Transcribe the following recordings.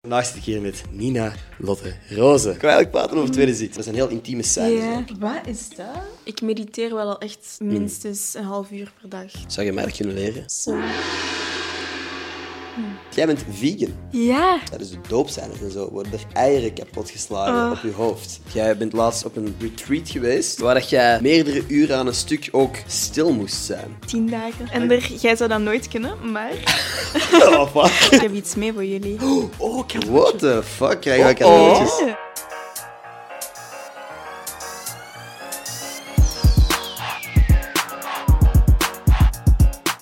Vandaag zit ik hier met Nina Lotte Roze. Ik wil eigenlijk praten over tweede zit. Dat is een heel intieme scène. Ja. Wat is dat? Ik mediteer wel al echt minstens een half uur per dag. Zou je mij dat kunnen leren? Zo. Jij bent vegan. Ja. Tijdens de doopscènes en zo worden er eieren kapot geslagen op je hoofd. Jij bent laatst op een retreat geweest waar dat jij meerdere uren aan een stuk ook stil moest zijn. Tien dagen. En er, jij zou dat nooit kunnen, maar Oh, fuck. ik heb iets mee voor jullie. Oh, What the fuck? Krijgen wij Oh. cadeautjes?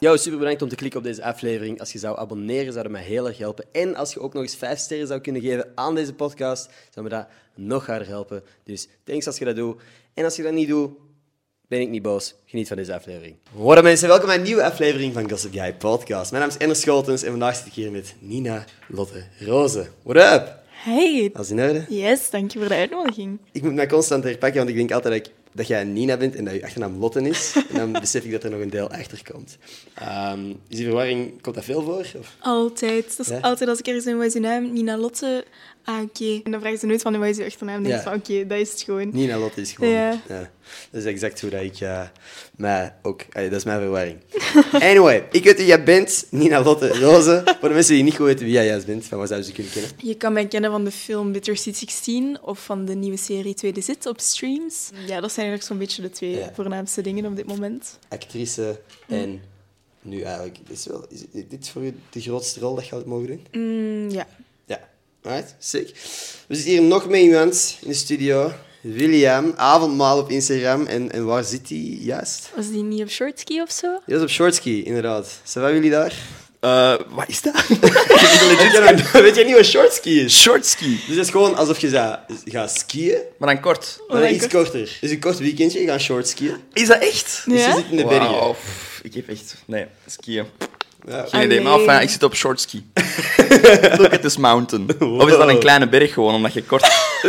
Yo, super bedankt om te klikken op deze aflevering. Als je zou abonneren, zou dat mij heel erg helpen. En als je ook nog eens vijf sterren zou kunnen geven aan deze podcast, zou me dat nog harder helpen. Dus thanks als je dat doet. En als je dat niet doet, ben ik niet boos. Geniet van deze aflevering. Hoi mensen, welkom bij een nieuwe aflevering van Gossip Guy Podcast. Mijn naam is Ender Scholtens en vandaag zit ik hier met Nina Lotte Roze. What up? Hey. Alles in orde? Yes, dank je voor de uitnodiging. Ik moet mij constant herpakken, want ik denk altijd dat, ik, dat jij Nina bent en dat je achternaam Lotte is. En dan besef ik dat er nog een deel achter komt. Ehm, is die verwarring, komt dat veel voor? Of? Altijd. Dat is Ja? altijd als ik ergens in uw naam? Nina Lotte. Ah, oké. En dan vragen ze nooit van wat is uw achternaam. Dan denk ik Ja. van oké, dat is het gewoon. Nina Lotte is gewoon... Ja. dat is exact hoe dat ik eh, mij ook... allee, dat is mijn verwarring. Anyway, ik weet wie jij bent. Nina Lotte Roze. Voor de mensen die niet goed weten wie jij juist bent, van waar zouden ze kunnen kennen? Je kan mij kennen van de film Bittersweet 16 of van de nieuwe serie Tweede Zit op streams. Ja, dat zijn eigenlijk zo'n beetje de twee Ja. voornaamste dingen op dit moment. Actrice en... Nu eigenlijk, is, wel, is dit voor u de grootste rol dat je had mogen doen? Mm, ja. Ja, alright, sick. We zitten hier nog met iemand in de studio. William, avondmaal op Instagram. En, en waar zit hij juist? Was die niet op shortski of zo? Die is op shortski, inderdaad. Zijn wij jullie daar? Eh, wat is dat? Weet jij, weet jij niet wat shortski is? Shortski. Dus het is gewoon alsof je gaat skiën, Maar dan kort. maar dan dan iets kort. korter. Dus een kort weekendje, je gaat shortskiën. Is dat echt? Dus je Ja? zit in de bergen. Ik heb echt... Nee, skiën. Ja. Geen idee. Maar enfin, ik zit op shortski. Look at this mountain. Of is dat een kleine berg gewoon, omdat je kort...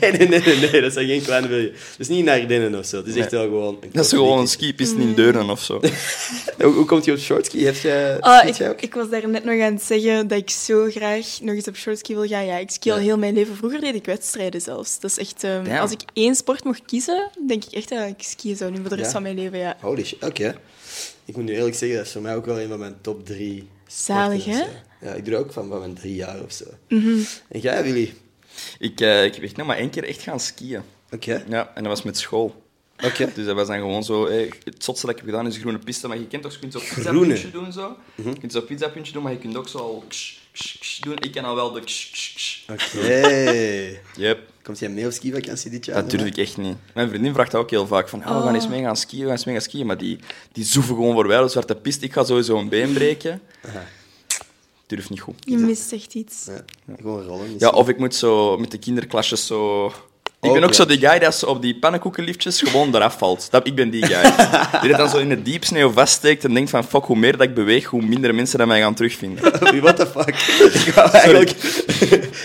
Nee, nee, nee, nee, nee, dat zijn geen kleine bergen. Is niet naar Ardennen of zo. Het is echt wel gewoon... Een Dat is gewoon een skipiste in Deuren of zo. Hoe, hoe komt je op shortski? Heb je, Ah, skiet ik, jij ook? ik was daar net nog aan het zeggen dat ik zo graag nog eens op shortski wil gaan. Ja, ik ski al heel mijn leven. Vroeger deed ik wedstrijden zelfs. Dat is echt... ehm, als ik één sport mocht kiezen, denk ik echt dat ik skiën zou doen voor de rest Ja? van mijn leven. Ja. Holy shit, oké. Ik moet nu eerlijk zeggen, dat is voor mij ook wel een van mijn top drie. Zalig, hè? Mhm. Ja, ik doe dat ook van, van mijn drie jaar of zo. En jij, Willy? Ik, eh, ik heb echt nog maar één keer echt gaan skiën. Oké. Ja, en dat was met school. Oké. Dus dat was dan gewoon zo... eh, het zotste dat ik heb gedaan is groene piste, maar je kent toch, je kunt zo'n Groene? pizzapuntje doen zo. Je kunt zo'n pizzapuntje doen, maar je kunt ook zo al ksh, ksh, ksh doen. Ik kan al wel de ksh, ksh, ksh. Oké. Yep. Komt jij mee op skivakantie dit jaar? Dat durf ik echt niet. Mijn vriendin vraagt dat ook heel vaak. Van, oh, we gaan eens mee gaan skiën, we gaan eens mee gaan skiën. Maar die, die zoeven gewoon voorbij, de zwarte piste. Ik ga sowieso een been breken. Aha. Durf niet goed. Je mist echt iets. Ja, gewoon rollen. Ja, of ik moet zo met de kinderklasjes zo... Ik Ook ben ook ja. zo die guy dat zo op die pannenkoekenliftjes gewoon eraf valt. Dat, ik ben die guy. Die dat dan zo in de diepsneeuw vaststeekt en denkt van fuck, hoe meer dat ik beweeg, hoe minder mensen dat mij gaan terugvinden. What the fuck? ik wou eigenlijk,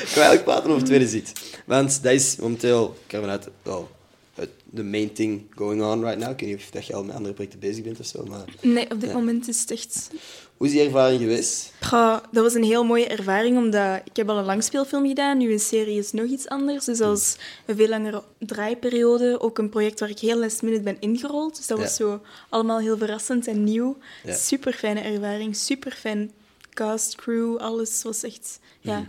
eigenlijk praten over tweede zit. Want dat is momenteel, ik ga vanuit, wel, de main thing going on right now. Ik weet niet of dat je al met andere projecten bezig bent of zo, maar Nee, op dit Ja. moment is het echt... hoe is die ervaring geweest? Goh, dat was een heel mooie ervaring, omdat ik heb al een langspeelfilm gedaan. Nu een serie is nog iets anders. Dus dat is een veel langere draaiperiode. Ook een project waar ik heel last minute ben ingerold. Dus dat was zo allemaal heel verrassend en nieuw. Ja. Super fijne ervaring, super fijn cast, crew, alles was echt ja,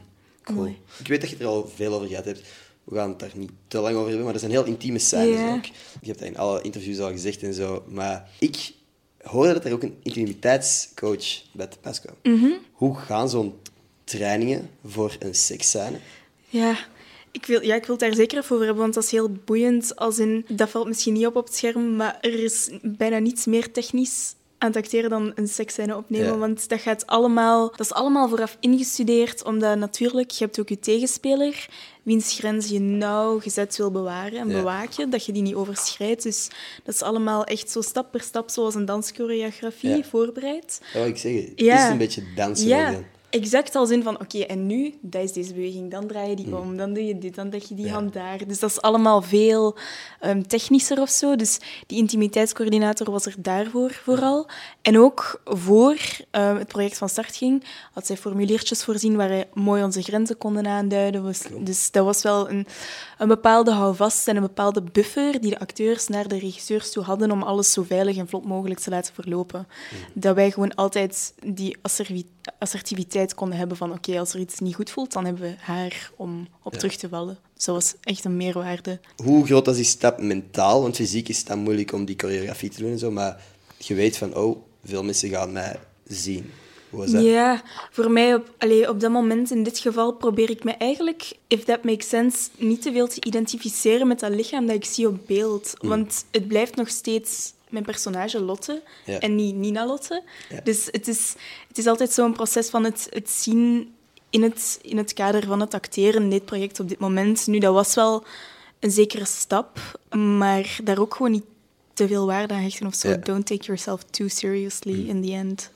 mooi. Ik weet dat je het er al veel over gehad hebt. We gaan het daar niet te lang over hebben, maar dat zijn heel intieme scènes ook. Je hebt dat in alle interviews al gezegd en zo. Maar ik hoorde dat er ook een intimiteitscoach bij te pas kwam. Mhm. Hoe gaan zo'n trainingen voor een seksscène? Ja. Ik wil, ja, ik wil het daar zeker even over hebben, want dat is heel boeiend. Als in, dat valt misschien niet op op het scherm, maar er is bijna niets meer technisch aan het acteren dan een seksscène opnemen. Ja. Want dat, gaat allemaal, dat is allemaal vooraf ingestudeerd, omdat natuurlijk, je hebt ook je tegenspeler, wiens grens je nauwgezet wil bewaren en Ja. bewaken, dat je die niet overschrijdt. Dus dat is allemaal echt zo stap per stap, zoals een danschoreografie, Ja. voorbereid. Dat wil ik zeggen. Het is een beetje dansen. Ja. Exact als in van, oké, en nu, dat is deze beweging, dan draai je die om, dan doe je dit, dan leg je die hand daar. Dus dat is allemaal veel ehm, technischer of zo. Dus die intimiteitscoördinator was er daarvoor vooral. En ook voor ehm, het project van start ging, had zij formuliertjes voorzien waar wij mooi onze grenzen konden aanduiden. Dus dat was wel een, een bepaalde houvast en een bepaalde buffer die de acteurs naar de regisseurs toe hadden om alles zo veilig en vlot mogelijk te laten verlopen. Dat wij gewoon altijd die asservi- assertiviteit konden hebben van oké, als er iets niet goed voelt, dan hebben we haar om op terug te vallen. Dus dat was echt een meerwaarde. Hoe groot was die stap mentaal? Want fysiek is het dan moeilijk om die choreografie te doen en zo, maar je weet van, oh, veel mensen gaan mij zien. Hoe was dat? Ja, voor mij op, allee, op dat moment, in dit geval, probeer ik me eigenlijk, if that makes sense, niet te veel te identificeren met dat lichaam dat ik zie op beeld. Want het blijft nog steeds mijn personage Lotte Ja. en niet Nina Lotte. Ja. Dus het is, het is altijd zo'n proces van het, het zien in het, in het kader van het acteren dit project op dit moment. Nu, dat was wel een zekere stap, maar daar ook gewoon niet te veel waarde aan hechten of zo. Ja. Don't take yourself too seriously in the end.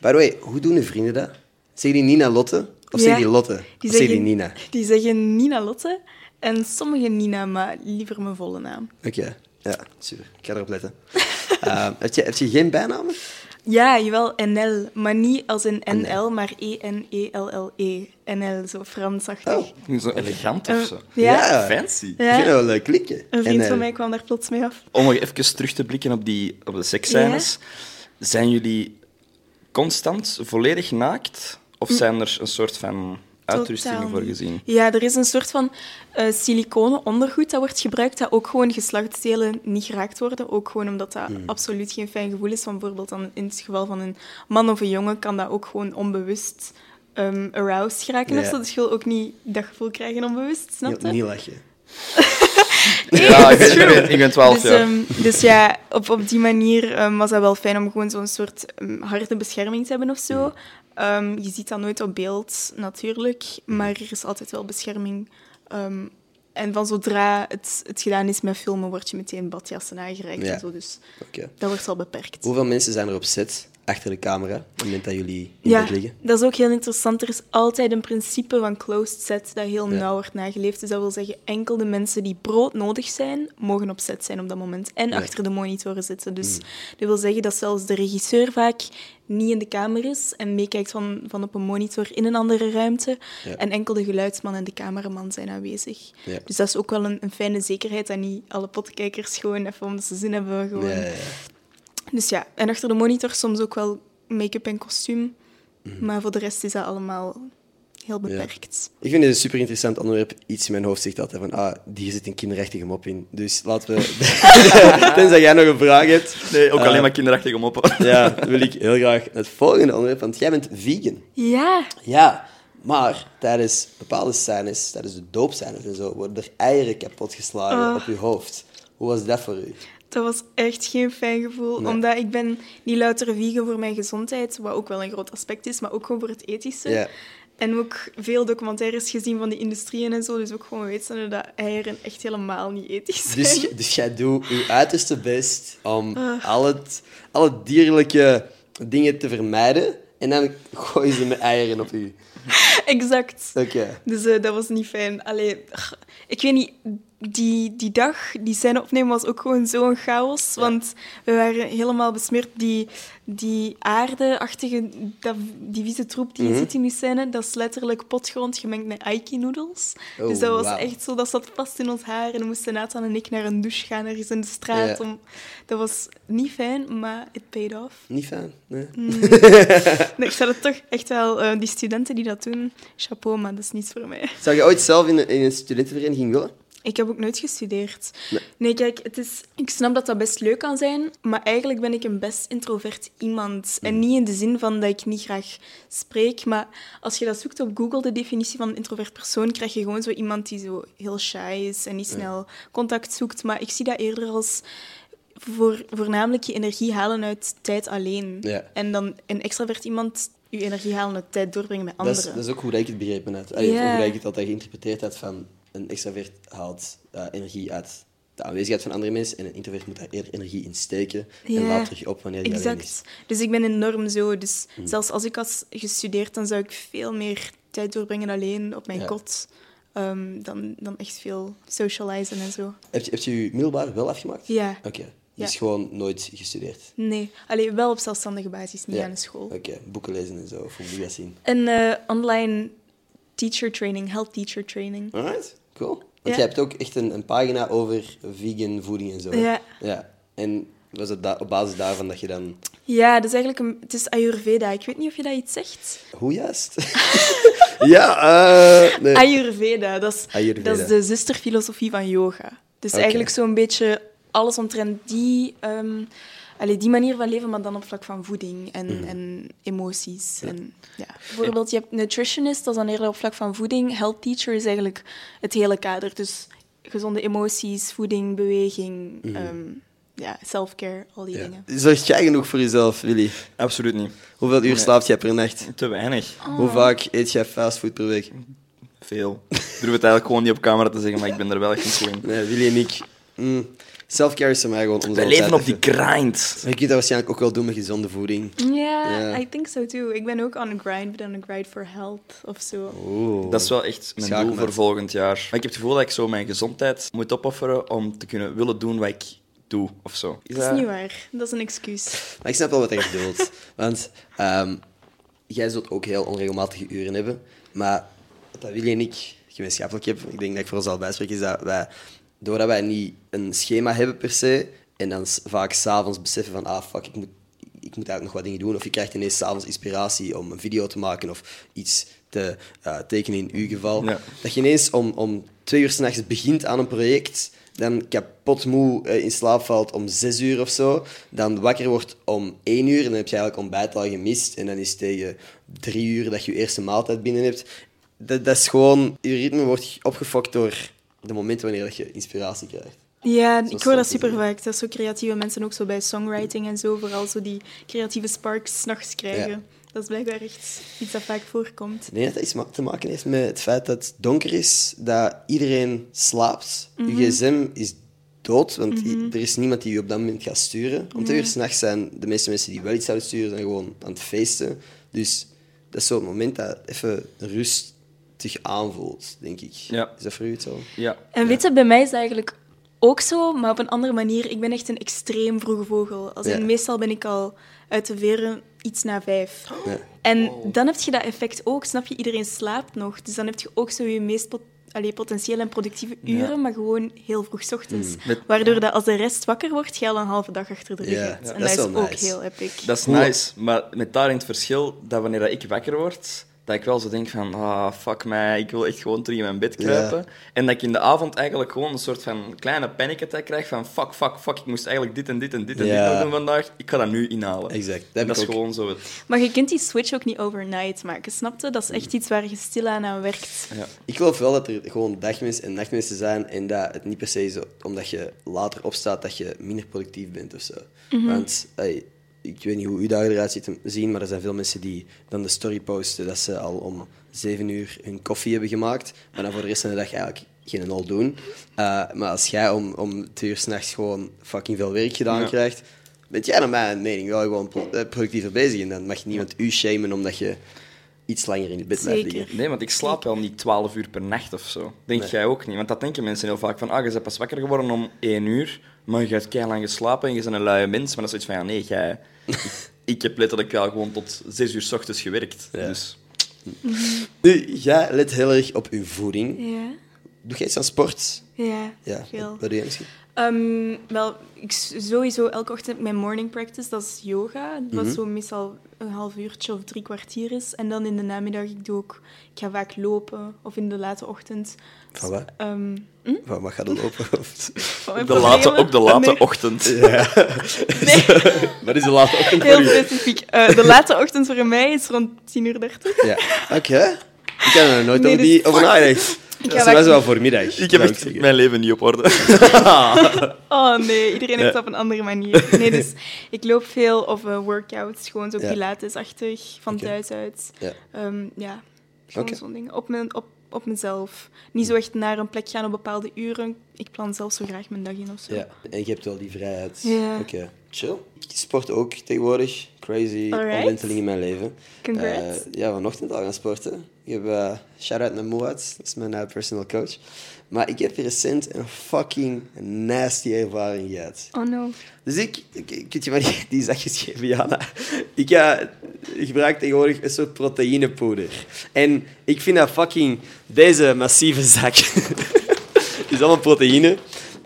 By the way, hoe doen de vrienden dat? Zeggen die Nina Lotte? Of zeggen die Lotte? of zeggen die Nina? Die zeggen Nina Lotte en sommigen Nina, maar liever mijn volle naam. Oké, ja, super. Ik ga erop letten. Ehm, heb, je, heb je geen bijnamen? Ja, jawel, NL, maar niet als een NL, NL. maar E E-N-E-L-L-E. NL, zo Fransachtig. Oh. Zo elegant Eh, of zo. ja, Fancy. Ik vind dat wel leuk klinken. een vriend En, van eh, mij kwam daar plots mee af. Om nog even terug te blikken op, die, op de seksscènes. Zijn jullie constant volledig naakt? Of zijn er een soort van uitrustingen Totaal voor gezien? Ja, er is een soort van eh siliconen ondergoed dat wordt gebruikt, dat ook gewoon geslachtsdelen niet geraakt worden. Ook gewoon omdat dat Hmm. absoluut geen fijn gevoel is. Van bijvoorbeeld dan in het geval van een man of een jongen kan dat ook gewoon onbewust ehm aroused geraken. Of Ja. zo. Dus je wil ook niet dat gevoel krijgen onbewust, snap je? niet lachen. Ja, ik ben, ik ben, ik ben 12 Dus, jaar. ehm, dus ja, op, op die manier ehm, was dat wel fijn om gewoon zo'n soort harde bescherming te hebben of zo. Ehm, je ziet dat nooit op beeld, natuurlijk, maar er is altijd wel bescherming. Ehm, en van zodra het, het gedaan is met filmen, word je meteen badjassen aangereikt Ja. en zo. Dus dat wordt wel beperkt. Hoeveel mensen zijn er op set, achter de camera, op het moment dat jullie in Ja, bed liggen? dat is ook heel interessant. Er is altijd een principe van closed set dat heel Ja. nauw wordt nageleefd. Dus dat wil zeggen, enkel de mensen die brood nodig zijn, mogen op set zijn op dat moment. En Ja. Mm. achter de monitoren zitten. Dus dat wil zeggen dat zelfs de regisseur vaak niet in de kamer is en meekijkt van, van op een monitor in een andere ruimte. Ja. En enkel de geluidsman en de cameraman zijn aanwezig. Ja. Dus dat is ook wel een, een fijne zekerheid dat niet alle potkijkers gewoon even omdat ze zin hebben. Gewoon. Dus ja, en achter de monitor soms ook wel make-up en kostuum. Mhm. Maar voor de rest is dat allemaal heel beperkt. Ik vind dit een super interessant onderwerp. Iets in mijn hoofd zegt altijd van, ah, hier zit een kinderrechtige mop in. Dus laten we... Tenzij jij nog een vraag hebt. Nee, ook eh, alleen maar kinderachtig om op. Ja, dan wil ik heel graag het volgende onderwerp, want jij bent vegan. Ja, Ja, maar tijdens bepaalde scènes, tijdens de doopscènes en zo, worden er eieren kapot geslagen Ah. op je hoofd. Hoe was dat voor u? Dat was echt geen fijn gevoel. Nee. Omdat ik ben niet louter vegan voor mijn gezondheid, wat ook wel een groot aspect is, maar ook gewoon voor het ethische. Ja. En ook veel documentaires gezien van die industrieën en zo. Dus ook gewoon weten dat eieren echt helemaal niet ethisch zijn. Dus, dus jij doet je uiterste best om al, het, alle dierlijke dingen te vermijden. En dan gooien ze met eieren op u. exact. Oké. Dus eh, dat was niet fijn. Allee, ik weet niet, die, die dag, die scène opnemen was ook gewoon zo'n chaos. Want we waren helemaal besmeurd. Die, die aardeachtige, dat, die vieze troep die je Mhm. ziet in die scène, dat is letterlijk potgrond gemengd met aiki-noodles. Oh, dus dat was echt zo, dat zat vast in ons haar. En dan moesten Nathan en ik naar een douche gaan ergens in de straat. Ja. Om, dat was niet fijn, maar it paid off. Niet fijn, nee. Nee, ik zou het toch echt wel, eh, die studenten die dat doen, chapeau, maar dat is niet voor mij. Zou je ooit zelf in, een- in een studentenvereniging willen? Ik heb ook nooit gestudeerd. Nee. Nee, kijk, het is, ik snap dat dat best leuk kan zijn, maar eigenlijk ben ik een best introvert iemand. Mm. En niet in de zin van dat ik niet graag spreek, maar als je dat zoekt op Google, de definitie van een introvert persoon, krijg je gewoon zo iemand die zo heel shy is en niet snel contact zoekt. Maar ik zie dat eerder als voor, voornamelijk je energie halen uit tijd alleen. Ja. En dan een extravert iemand je energie halen uit tijd doorbrengen met Dat anderen. is, dat is ook hoe ik het begrepen heb. Allee, Ja. Hoe ik het altijd geïnterpreteerd heb van een extravert haalt eh, energie uit de aanwezigheid van andere mensen. En een introvert moet daar eerder energie in steken. En laat terug op wanneer hij alleen is. Mm. Exact. Dus ik ben enorm zo. Dus zelfs als ik had gestudeerd, dan zou ik veel meer tijd doorbrengen alleen op mijn Ja. kot. ehm, dan, dan echt veel socializen en zo. Heb je, heb je je middelbaar wel afgemaakt? Ja. Oké. Ja. Dus gewoon nooit gestudeerd? Nee, alleen wel op zelfstandige basis, niet aan de school. Oké, boeken lezen en zo. Of hoe moet je dat zien? Een eh, online teacher training, health teacher training. Alright, cool. Want je hebt ook echt een, een pagina over vegan voeding en zo. hè? Ja. ja. En was het da- op basis daarvan dat je dan... Ja, dat is eigenlijk een, het is Ayurveda. Ik weet niet of je dat iets zegt. Hoe juist? ja, eh nee. Ayurveda, dat is, Ayurveda. dat is de zusterfilosofie van yoga. Dus Oké. eigenlijk zo'n beetje alles omtrent die, ehm, allee, die manier van leven, maar dan op vlak van voeding en, Mhm. en emoties. En, ja. Bijvoorbeeld, je hebt nutritionist, dat is dan eerder op vlak van voeding. Health teacher is eigenlijk het hele kader. Dus gezonde emoties, voeding, beweging, ehm, ja, self-care, al die. Ja. dingen. Zorg jij genoeg voor jezelf, Willy? Absoluut niet. Hoeveel uur Nee. slaapt jij per nacht? Te weinig. Hoe vaak eet jij fastfood per week? Veel. Ik durf het eigenlijk gewoon niet op camera te zeggen, maar ik ben er wel echt niet zo in. Nee, Willy en ik... Mm, self-care is voor mij gewoon... zo leven op die grind. Maar je kunt dat waarschijnlijk ook wel doen met gezonde voeding. Ja, Ja. I think so too. Ik ben ook on a grind, but on a grind for health of zo. Oeh. Dat is wel echt mijn Schakel doel met. voor volgend jaar. Maar ik heb het gevoel dat ik zo mijn gezondheid moet opofferen om te kunnen willen doen wat ik doe, of zo. Is Dat is niet waar. Dat is een excuus. Maar ik snap wel wat je bedoelt. Want ehm, jij zult ook heel onregelmatige uren hebben. Maar wat dat Willy en ik gemeenschappelijk hebben, ik denk dat ik voor ons al bijspreek, is dat wij, doordat wij niet een schema hebben per se, en dan s- vaak s'avonds beseffen van, ah fuck, ik moet, ik moet eigenlijk nog wat dingen doen. Of je krijgt ineens s'avonds inspiratie om een video te maken of iets te eh, tekenen in uw geval. Ja. Dat je ineens om, om twee uur s'nachts begint aan een project, dan kapot moe eh, in slaap valt om zes uur of zo, dan wakker wordt om één uur en dan heb je eigenlijk ontbijt al gemist en dan is het tegen drie uur dat je je eerste maaltijd binnen hebt. Dat, dat is gewoon, je ritme wordt opgefokt door de momenten wanneer je inspiratie krijgt. Ja, Zo ik hoor dat super vaak. Dat zo creatieve mensen ook zo bij songwriting en zo, vooral zo die creatieve sparks s'nachts krijgen. Ja. Dat is blijkbaar echt iets dat vaak voorkomt. Ik denk dat dat iets te maken heeft met het feit dat het donker is, dat iedereen slaapt. Je gsm is dood, want i- er is niemand die je op dat moment gaat sturen. Om twee uur s'nachts zijn de meeste mensen die wel iets zouden sturen, zijn gewoon aan het feesten. Dus dat is zo het moment dat even rustig aanvoelt, denk ik. Ja. Is dat voor u het zo? Ja. En weet je, bij mij is dat eigenlijk ook zo, maar op een andere manier. Ik ben echt een extreem vroege vogel. Als in. Meestal ben ik al uit de veren iets na vijf. Ja. En dan heb je dat effect ook, snap je? Iedereen slaapt nog. Dus dan heb je ook zo je meest pot allee, potentiële en productieve uren, Ja. maar gewoon heel vroeg 's ochtends. Met- Waardoor dat als de rest wakker wordt, je al een halve dag achter de rug Ja, hebt. ja. En Dat dat is ook nice. heel epic. Dat is nice, maar met daarin het verschil dat wanneer dat ik wakker word, dat ik wel zo denk van, ah, fuck mij, ik wil echt gewoon terug in mijn bed kruipen. En dat ik in de avond eigenlijk gewoon een soort van kleine panic attack krijg van, fuck, fuck, fuck, ik moest eigenlijk dit en dit en dit en dit nog doen vandaag. Ik ga dat nu inhalen. Exact. Dat is ook. gewoon zo het... Maar je kunt die switch ook niet overnight maken, snap je? Dat is echt iets waar je stilaan aan werkt. Ja. Ik geloof wel dat er gewoon dagmensen en nachtmensen zijn en dat het niet per se is omdat je later opstaat dat je minder productief bent of zo. Want ey, ik weet niet hoe uw dagen eruit ziet te zien, maar er zijn veel mensen die dan de story posten dat ze al om zeven uur hun koffie hebben gemaakt, maar dan voor de rest van de dag eigenlijk geen nul doen. Eh, maar als jij om, om twee uur s'nachts gewoon fucking veel werk gedaan Ja. krijgt, bent jij naar mijn mening wel gewoon pro- eh, productiever bezig en dan mag niemand u shamen omdat je iets langer in het bed blijft Zeker. liggen. Nee, want ik slaap wel niet 12 uur per nacht of zo. Denk Nee. jij ook niet? Want dat denken mensen heel vaak van, ah, je bent pas wakker geworden om 1 uur, maar je hebt keihard lang geslapen en je bent een luie mens. Maar dat is zoiets van, ja, nee, jij... ik, heb letterlijk wel gewoon tot 6 uur s ochtends gewerkt. Ja. Dus Nu, jij let heel erg op uw voeding. Ja, Doe jij iets aan sport? ja, Ja, veel. wat doe jij misschien? Ehm, wel, ik sowieso elke ochtend mijn morning practice, dat is yoga. Wat Mhm. zo meestal een half uurtje of drie kwartier is. En dan in de namiddag, ik doe ook, ik ga vaak lopen of in de late ochtend. Van wat? Ehm, Van wat gaat het lopen? Van de late, ook de late Nee, ochtend. Wat is de late ochtend Heel specifiek. Eh, de late ochtend voor mij is rond 10 uur 30. Ja, oké. Ik heb er nooit Nee, over, dus- die, over nagedacht. Dat is best wel voor middag. Ik heb echt mijn leven niet op orde. Oh nee, iedereen heeft het op een andere manier. Nee, dus ik loop veel of eh, workouts, gewoon zo Ja. pilatesachtig, van thuis uit. Ja. Ehm, ja. Gewoon zo'n ding. Op, mijn, op, op mezelf. Niet zo echt naar een plek gaan op bepaalde uren. Ik plan zelf zo graag mijn dag in of zo. Ja, en je hebt wel die vrijheid. Ja. Oké, chill. Ik sport ook tegenwoordig. Crazy Alright. omwenteling in mijn leven. Congrats. Eh, ja, vanochtend al gaan sporten. Ik heb uh, shout-out naar Moat, dat is mijn eh, personal coach. Maar ik heb recent een fucking nasty ervaring gehad. Oh no. Dus ik, ik, ik je die, die zakjes geven, Jana. Ik eh, gebruik tegenwoordig een soort proteïnepoeder. En ik vind dat fucking deze massieve zak. is allemaal proteïne.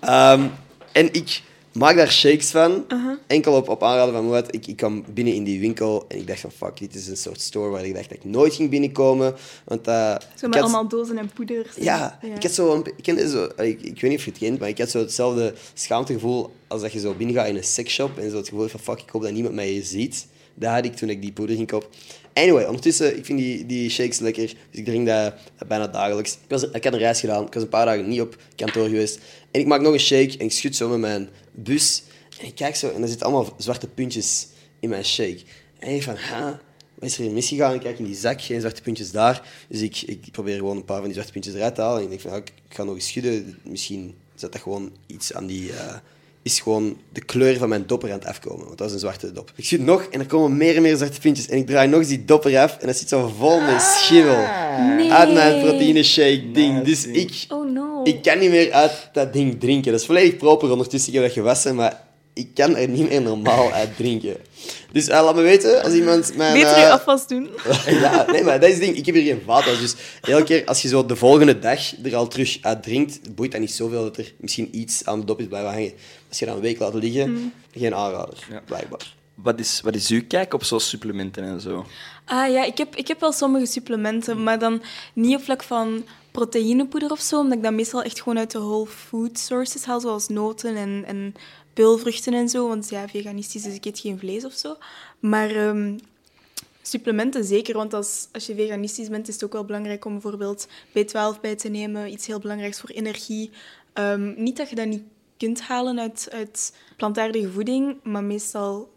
Ehm, en ik maak daar shakes van. Enkel op, op aanraden van Moed. Ik, ik kwam binnen in die winkel en ik dacht van fuck, dit is een soort store waar ik dacht dat ik nooit ging binnenkomen. Want eh, Zo met had- allemaal dozen en poeders. ja, ik had zo, een, ik, kende zo ik, ik weet niet of je het kent, maar ik had zo hetzelfde schaamtegevoel als dat je zo binnengaat in een seksshop en zo het gevoel van fuck, ik hoop dat niemand mij ziet. Dat had ik toen ik die poeder ging kopen. Anyway, ondertussen, ik vind die, die shakes lekker, dus ik drink dat bijna dagelijks. Ik, was, ik had een reis gedaan, ik was een paar dagen niet op kantoor geweest. En ik maak nog een shake en ik schud zo met mijn bus. En ik kijk zo en er zitten allemaal zwarte puntjes in mijn shake. En ik van, ha, wat is er hier misgegaan? Ik kijk in die zak, geen zwarte puntjes daar. Dus ik, ik probeer gewoon een paar van die zwarte puntjes eruit te halen. En ik denk van, ik ga nog eens schudden. Misschien zet dat gewoon iets aan die... eh, is gewoon de kleur van mijn dopper aan het afkomen. Want dat is een zwarte dop. Ik schud nog en er komen meer en meer zwarte puntjes. En ik draai nog eens die dopper af en dat zit zo vol met schimmel. Nee. Uit mijn proteïne shake ding. Dus ik, Oh no. ik kan niet meer uit dat ding drinken. Dat is volledig proper ondertussen. Ik heb dat gewassen, maar ik kan er niet meer normaal uit drinken. Dus eh, laat me weten als iemand mijn... Beter eh, je afwas doen. ja, nee, maar dat is het ding. Ik heb hier geen vaatwas. Dus elke keer als je zo de volgende dag er al terug uit drinkt, boeit dat niet zoveel dat er misschien iets aan de dop is blijven hangen. Als je dat een week laat liggen, geen aanrader, Ja. blijkbaar. Wat is, wat is uw kijk op zo'n supplementen en zo? Ah ja, ik heb, ik heb wel sommige supplementen, maar dan niet op vlak van proteïnepoeder of zo, omdat ik dat meestal echt gewoon uit de whole food sources haal, zoals noten en, en peulvruchten en zo. Want ja, veganistisch, dus ik eet geen vlees of zo. Maar ehm, supplementen zeker, want als, als je veganistisch bent, is het ook wel belangrijk om bijvoorbeeld B12 bij te nemen. Iets heel belangrijks voor energie. Ehm, niet dat je dat niet kunt halen uit, uit plantaardige voeding, maar meestal...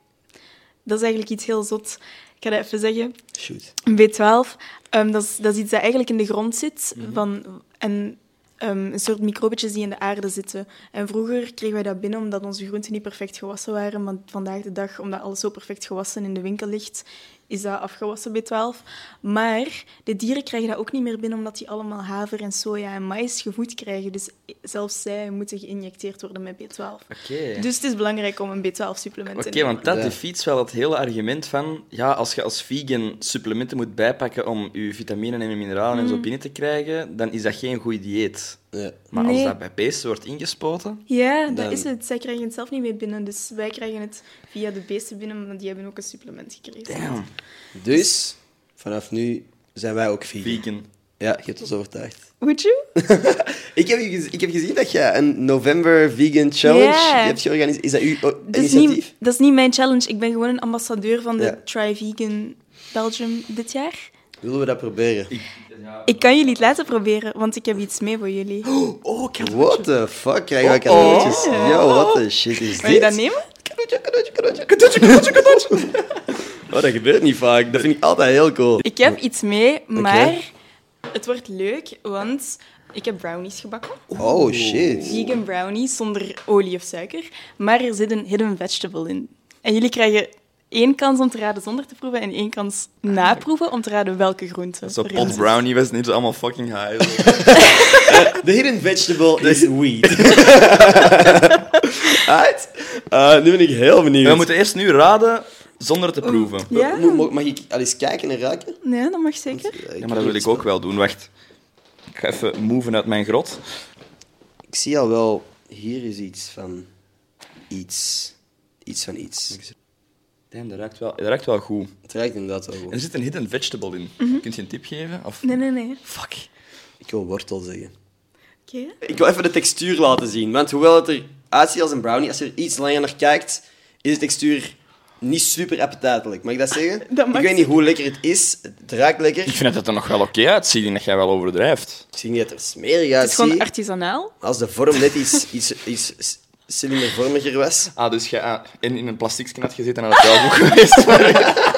Dat is eigenlijk iets heel zot. Ik ga dat even zeggen. Shoot. B12, ehm, dat, is, dat is iets dat eigenlijk in de grond zit. van, en ehm, een soort microbetjes die in de aarde zitten. En vroeger kregen wij dat binnen omdat onze groenten niet perfect gewassen waren. Maar vandaag de dag, omdat alles zo perfect gewassen in de winkel ligt, is dat afgewassen B12. Maar de dieren krijgen dat ook niet meer binnen omdat die allemaal haver en soja en maïs gevoed krijgen. Dus zelfs zij moeten geïnjecteerd worden met B12. Oké. Dus het is belangrijk om een B12-supplement Oké, te nemen. want dat Ja. defeats wel het hele argument van... Ja, als je als vegan supplementen moet bijpakken om je vitaminen en je mineralen en zo binnen te krijgen, dan is dat geen goed dieet. Ja. Maar als dat bij beesten wordt ingespoten... Ja, dat Dan- is het. Zij krijgen het zelf niet meer binnen. Dus wij krijgen het via de beesten binnen, maar die hebben ook een supplement gekregen. Damn. Dus, vanaf nu zijn wij ook vegan. Vegan. Ja, je hebt ons overtuigd. Would you? Ik heb, ik heb gezien dat je een November Vegan Challenge hebt georganiseerd. Is dat uw Dat is, initiatief? niet, dat is niet mijn challenge. Ik ben gewoon een ambassadeur van de Ja. Try Vegan Belgium dit jaar. Willen we dat proberen? Ik kan jullie het laten proberen, want ik heb iets mee voor jullie. Oh, ik had What the fuck? Krijgen we Oh, oh. cadeautjes? Yo, what the shit is Wil je dat dit? nemen? Cadeautje, cadeautje, cadeautje. Cadeautje, cadeautje, cadeautje. Oh, dat gebeurt niet vaak. Dat vind ik altijd heel cool. Ik heb iets mee, maar het wordt leuk, want ik heb brownies gebakken. Oh, shit. Vegan brownies zonder olie of suiker. Maar er zit een hidden vegetable in. En jullie krijgen één kans om te raden zonder te proeven en één kans naproeven om te raden welke groente. Zo'n erin pot brownie was niet zo allemaal fucking high. The hidden vegetable is weed. Alright. Uh, nu ben ik heel benieuwd. We moeten eerst nu raden zonder te proeven. Ja? Mo- Mag ik al eens kijken en ruiken? Nee, dat mag zeker. Ja, maar dat wil ik ook wel doen. Wacht. Ik ga even moven uit mijn grot. Ik zie al wel, hier is iets van iets. Iets van iets. Damn, dat ruikt wel, dat ruikt wel goed. Het ruikt inderdaad wel En er goed. zit een hidden vegetable in. Kunt je een tip geven? Of... Nee, nee, nee. Fuck. Ik wil wortel zeggen. Oké. Ik wil even de textuur laten zien. Want hoewel het eruit ziet als een brownie, als je er iets langer naar kijkt, is de textuur niet super appetijtelijk. Mag ik dat zeggen? Dat mag ik weet niet hoe lekker het is. Het ruikt lekker. Ik vind dat het er nog wel oké uitziet en dat jij wel overdrijft. Ik zie niet dat het er smerig Het is uitziet. gewoon artisanaal. Als de vorm net iets, iets, iets cilindervormiger was. Ah, dus jij ah, in, in een plastic had gezeten en had het goed geweest.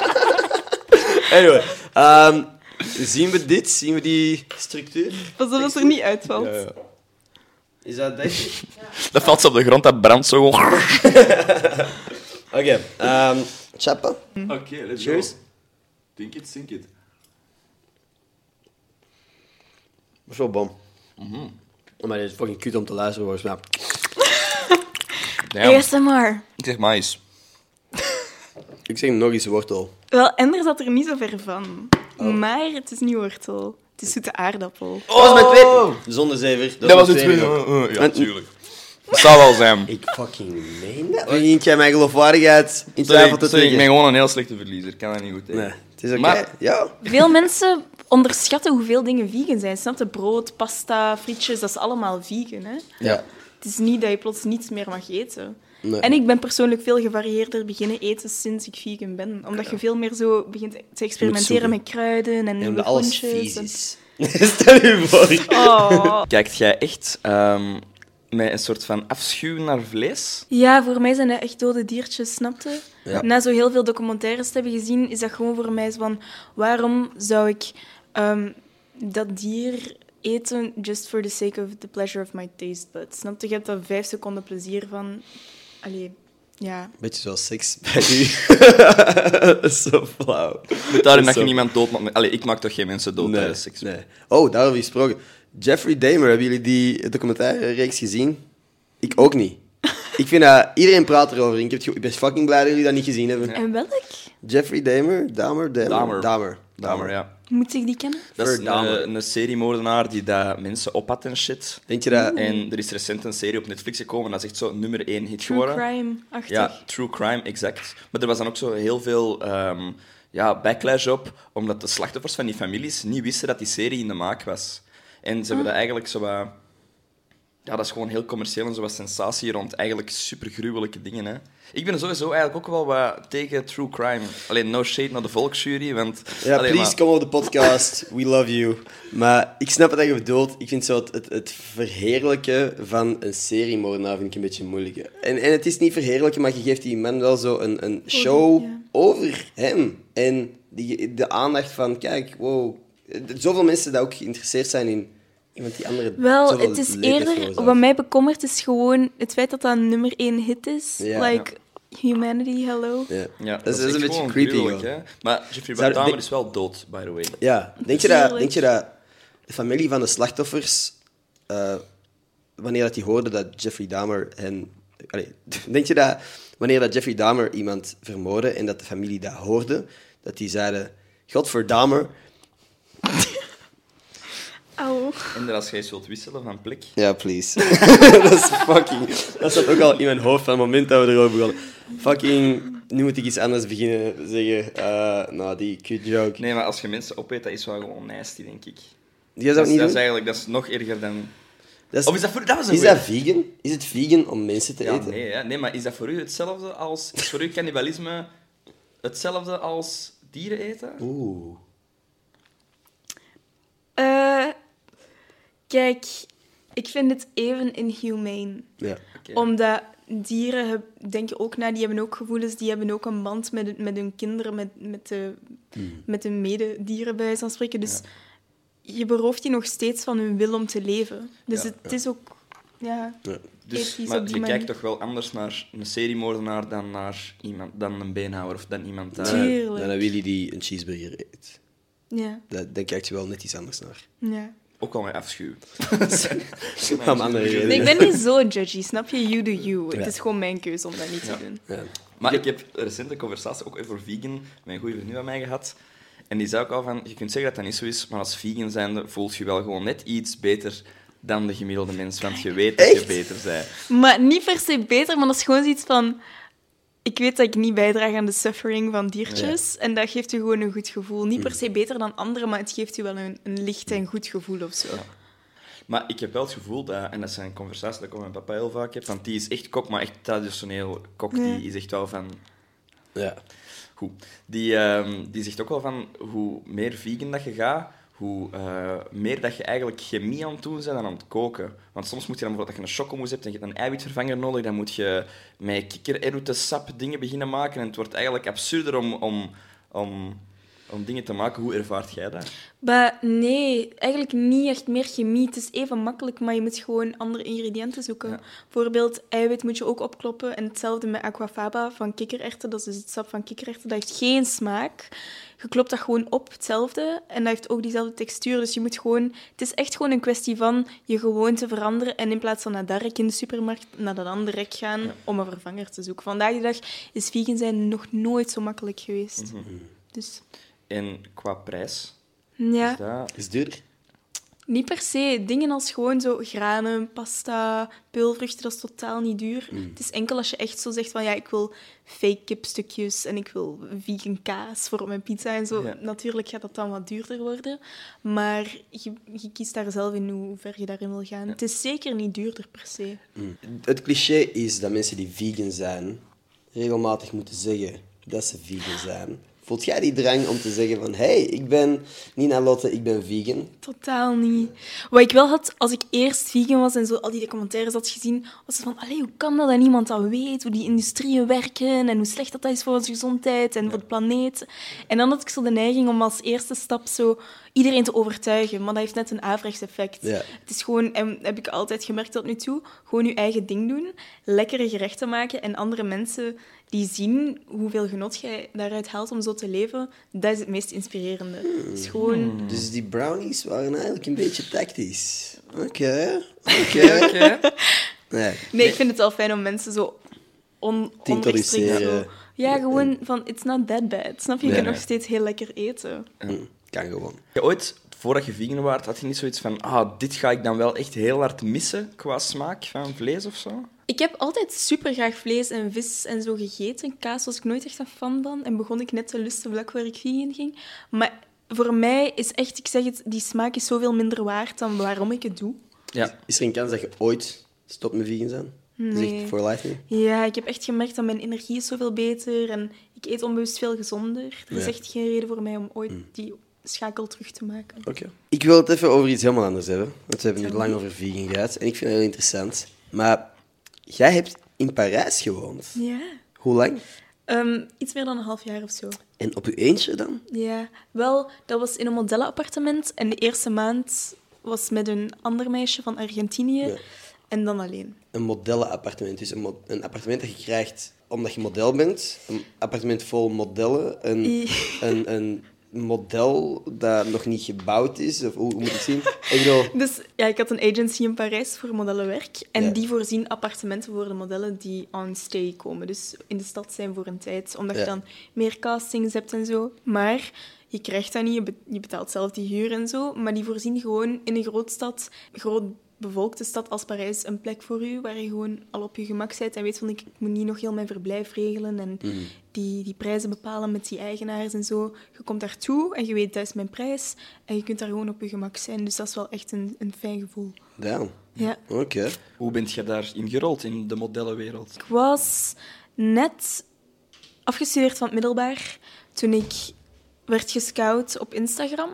Anyway, ehm, Zien we dit? Zien we die structuur? Pas op dat het er niet uitvalt. Is dat denk Dat valt ze op de grond, dat brandt zo gewoon. Oké. ehm chappen. Oké, let's Cheers. go. Think it, think it. Dat is wel bom. Maar dit is fucking cute om te luisteren, volgens mij. Ja, ASMR. ik zeg mais. Ik zeg nog eens wortel. Wel, Ender zat er niet zo ver van. Maar het is niet wortel. Het is zoete aardappel. Dat was mijn tweede. Zonder zever. Dat was mijn het tweede. tweede. Ja, En- tuurlijk. Dat zou wel zijn. Ik fucking meen dat. Begint jij mijn geloofwaardigheid in twijfel te ik ben gewoon een heel slechte verliezer. Ik kan dat niet goed tegen. Nee, het is oké. Maar- Ja. Veel mensen onderschatten hoeveel dingen vegan zijn. Snap je? Brood, pasta, frietjes, dat is allemaal vegan. Hè? Ja. Het is niet dat je plots niets meer mag eten. Nee. En ik ben persoonlijk veel gevarieerder beginnen eten sinds ik vegan ben. Omdat je veel meer zo begint te experimenteren met kruiden en nieuwe alles en- is. Stel je voor. Oh. Kijkt jij echt ehm, met een soort van afschuw naar vlees? Ja, voor mij zijn dat echt dode diertjes, snapte? Ja. Na zo heel veel documentaires te hebben gezien, is dat gewoon voor mij van... Waarom zou ik ehm, dat dier eten just for the sake of the pleasure of my taste buds? Snapte? Je hebt daar vijf seconden plezier van. Allee, ja. Beetje zoals seks bij u. Zo flauw. Met daarin dat Zo. je niemand dood. Allee, ik maak toch geen mensen dood Nee, tijdens seks? nee. Oh, daarover gesproken. Jeffrey Dahmer, hebben jullie die documentaire reeks gezien? Ik ook niet. Ik vind dat... Iedereen praat erover. Ik, heb het ik ben fucking blij dat jullie dat niet gezien hebben. En welk? Jeffrey Dahmer? Dahmer? Dahmer? Dahmer. Dahmer. Dahmer, ja. Moet ik die kennen? Dat is een, een seriemoordenaar die dat mensen opat en shit. Denk je dat... En er is recent een serie op Netflix gekomen, dat is echt zo nummer één hit True geworden. crime-achtig. Ja, true crime, exact. Maar er was dan ook zo heel veel ehm, ja, backlash op, omdat de slachtoffers van die families niet wisten dat die serie in de maak was. En ze hebben dat eigenlijk zo wat... Ja, dat is gewoon heel commercieel en zo wat sensatie rond eigenlijk super gruwelijke dingen. Hè. Ik ben sowieso eigenlijk ook wel wat tegen true crime. Alleen no shade naar de volksjury, want... Ja, Allee, please, maar- kom op de podcast. We love you. Maar ik snap wat je bedoelt. Ik vind zo het, het, het verheerlijken van een seriemoordenaar vind ik een beetje moeilijk. En, en het is niet verheerlijken, maar je geeft die man wel zo een, een show ja. over hem. En die, de aandacht van, kijk, wow. Zoveel mensen die ook geïnteresseerd zijn in die andere... Wel, het is eerder... Wat mij bekommert is gewoon het feit dat dat een nummer één hit is. Ja. like, humanity, hello. Ja. Ja, dat is, dat is echt een beetje creepy. gruwelijk, hè. Maar Jeffrey Dahmer is wel dood, by the way. Ja, denk je, dat, denk je dat de familie van de slachtoffers, eh, wanneer dat die hoorden dat Jeffrey Dahmer hen... Allee, denk je dat wanneer dat Jeffrey Dahmer iemand vermoordde en dat de familie dat hoorde, dat die zeiden, godverdamme... Auw. En als jij zult wisselen van plek... Ja, please. dat is fucking... Dat zat ook al in mijn hoofd van het moment dat we erover begonnen. Fucking... Nu moet ik iets anders beginnen zeggen. Eh, nou, die cute joke. Nee, maar als je mensen opeet, dat is wel gewoon nasty, denk ik. Die Dat is, niet dat is eigenlijk dat is nog erger dan... Dat is, Of is dat voor dat was een is goeie. dat vegan? Is het vegan om mensen te Ja, eten? nee, hè. nee, maar is dat voor u hetzelfde als... Is voor u cannibalisme hetzelfde als dieren eten? Oeh. Eh, kijk, ik vind het even inhumane. Ja. Omdat dieren, denk je ook na, die hebben ook gevoelens, die hebben ook een band met, met hun kinderen, met, met, de, met hun mededieren, bij wijze van spreken. Dus je berooft die nog steeds van hun wil om te leven. Dus Ja. het, het is ook... Ja, Ja. Dus, maar je manier. kijkt toch wel anders naar een seriemoordenaar dan naar iemand, dan een beenhouwer of dan iemand... dat- Tuurlijk. Tuurlijk. Dan een Willy die een cheeseburger eet. Ja, Dat, daar kijkt je wel net iets anders naar. ja. Ook al met afschuw. Om andere redenen. Nee, ik ben niet zo judgy, snap je? You do you. Ja. Het is gewoon mijn keuze om dat niet Ja. te doen. Ja. Maar ik heb recent een conversatie ook over vegan met een goede vriendin van mij gehad. En die zei ook al van, je kunt zeggen dat dat niet zo is, maar als vegan zijnde voelt je wel gewoon net iets beter dan de gemiddelde mens, want je weet dat je Echt? beter bent. Maar niet per se beter, maar dat is gewoon zoiets van... Ik weet dat ik niet bijdraag aan de suffering van diertjes. En dat geeft je gewoon een goed gevoel. Niet per se beter dan anderen, maar het geeft je wel een, een licht en goed gevoel of zo. Maar ik heb wel het gevoel dat, en dat is een conversatie dat ik met mijn papa heel vaak heb, want die is echt kok, maar echt traditioneel kok. Ja. Die is echt wel van... Ja. Goed. Die, ehm, die zegt ook wel van hoe meer vegan dat je gaat, hoe eh, meer dat je eigenlijk chemie aan het doen bent dan aan het koken. Want soms moet je dan bijvoorbeeld, dat je een chocomousse hebt en je hebt een eiwitvervanger nodig, dan moet je met kikkererwten sap dingen beginnen maken. En het wordt eigenlijk absurder om, om, om om dingen te maken. Hoe ervaart jij dat? Nee, eigenlijk niet echt meer chemie. Het is even makkelijk, maar je moet gewoon andere ingrediënten zoeken. Bijvoorbeeld, eiwit moet je ook opkloppen. En hetzelfde met aquafaba van kikkererwten. Dat is dus het sap van kikkererwten. Dat heeft geen smaak. Je klopt dat gewoon op, hetzelfde. En dat heeft ook diezelfde textuur. Dus je moet gewoon... Het is echt gewoon een kwestie van je gewoonte veranderen. En in plaats van naar dat rek in de supermarkt, naar dat andere rek gaan om een vervanger te zoeken. Vandaag de dag is vegan zijn nog nooit zo makkelijk geweest. Dus En qua prijs? ja. Is dat... Is duurder? Niet per se. Dingen als gewoon zo granen, pasta, peulvruchten, dat is totaal niet duur. Het is enkel als je echt zo zegt van ja, ik wil fake kipstukjes en ik wil vegan kaas voor op mijn pizza en zo. Ja. Natuurlijk gaat dat dan wat duurder worden. Maar je, je kiest daar zelf in hoe ver je daarin wil gaan. Het is zeker niet duurder per se. Het cliché is dat mensen die vegan zijn regelmatig moeten zeggen dat ze vegan zijn. Voelt jij die drang om te zeggen van hey, ik ben Nina Lotte, ik ben vegan? Totaal niet. Wat ik wel had, als ik eerst vegan was en zo al die commentaires had gezien, was het van, allee, hoe kan dat dat niemand dat weet? Hoe die industrieën werken en hoe slecht dat, dat is voor onze gezondheid en voor de planeet. En dan had ik zo de neiging om als eerste stap zo iedereen te overtuigen. Maar dat heeft net een averechts effect. Ja. Het is gewoon, en heb ik altijd gemerkt tot nu toe, gewoon je eigen ding doen, lekkere gerechten maken en andere mensen die zien hoeveel genot jij daaruit haalt om zo te leven, dat is het meest inspirerende. Is gewoon... Dus die brownies waren eigenlijk een beetje tactisch. Oké, oké. Oké. Nee. Nee, ik vind het wel fijn om mensen zo on, Te onrechtstreeks zo... introduceren. Ja, gewoon van, it's not that bad. Snap je? Je Ja. kunt nog steeds heel lekker eten. Hm, Kan gewoon. Je ooit, voordat je vegan was, had je niet zoiets van ah, dit ga ik dan wel echt heel hard missen qua smaak van vlees of zo? Ik heb altijd super graag vlees en vis en zo gegeten. Kaas was ik nooit echt een fan van. En begon ik net te lusten vlak voor ik vegan ging. Maar voor mij is echt, ik zeg het, die smaak is zoveel minder waard dan waarom ik het doe. Ja. Is er een kans dat je ooit stopt met vegan zijn? Dat is Nee. echt for life nu? Ja, ik heb echt gemerkt dat mijn energie is zoveel beter en ik eet onbewust veel gezonder. Er is Ja. echt geen reden voor mij om ooit die schakel terug te maken. Oké. Ik wil het even over iets helemaal anders hebben. Want we hebben nu lang over vegan gehad. En ik vind het heel interessant. Maar jij hebt in Parijs gewoond. Ja. Hoe lang? Ehm, iets meer dan een half jaar of zo. En op je eentje dan? Ja, wel, dat was in een modellenappartement. En de eerste maand was met een ander meisje van Argentinië. Ja. En dan alleen. Een modellenappartement. Dus een, mo- een appartement dat je krijgt omdat je model bent. Een appartement vol modellen. Een, een model dat nog niet gebouwd is. Of hoe, hoe moet ik het zien? Ik bedoel, Dus ja, ik had een agency in Parijs voor modellenwerk. En Ja. die voorzien appartementen voor de modellen die on stay komen. Dus in de stad zijn voor een tijd. Omdat Ja. je dan meer castings hebt en zo. Maar je krijgt dat niet. Je be- Je betaalt zelf die huur en zo. Maar die voorzien gewoon in een grootstad, groot bevolkte stad als Parijs, een plek voor u. Waar je gewoon al op je gemak bent. En weet van, ik moet niet nog heel mijn verblijf regelen. En die, die prijzen bepalen met die eigenaars en zo. Je komt daartoe en je weet, dat is mijn prijs. En je kunt daar gewoon op je gemak zijn. Dus dat is wel echt een, een fijn gevoel. damn. Ja. Oké. Hoe bent je daarin gerold in de modellenwereld? Ik was net afgestudeerd van het middelbaar toen ik werd gescout op Instagram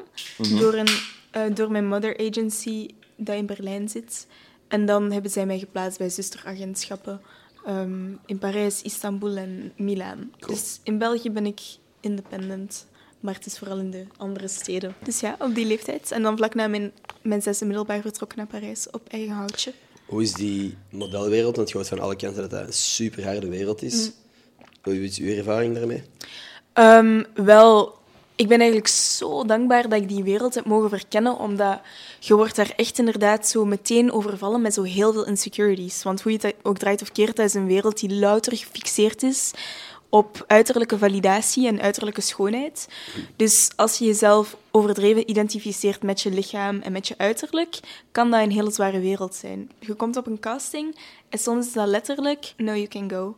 door, een, eh, door mijn mother agency dat in Berlijn zit. En dan hebben zij mij geplaatst bij zusteragentschappen ehm, in Parijs, Istanbul en Milaan. Dus in België ben ik independent, maar het is vooral in de andere steden. Dus ja, op die leeftijd. En dan vlak na mijn, mijn zesde middelbaar vertrokken naar Parijs op eigen houtje. Hoe is die modelwereld? Want je hoort van alle kanten dat dat een super harde wereld is. Hoe is uw ervaring daarmee? Ehm, wel, ik ben eigenlijk zo dankbaar dat ik die wereld heb mogen verkennen, omdat je wordt daar echt inderdaad zo meteen overvallen met zo heel veel insecurities. Want hoe je het ook draait of keert, dat is een wereld die louter gefixeerd is op uiterlijke validatie en uiterlijke schoonheid. Dus als je jezelf overdreven identificeert met je lichaam en met je uiterlijk, kan dat een hele zware wereld zijn. Je komt op een casting en soms is dat letterlijk, no, you can go.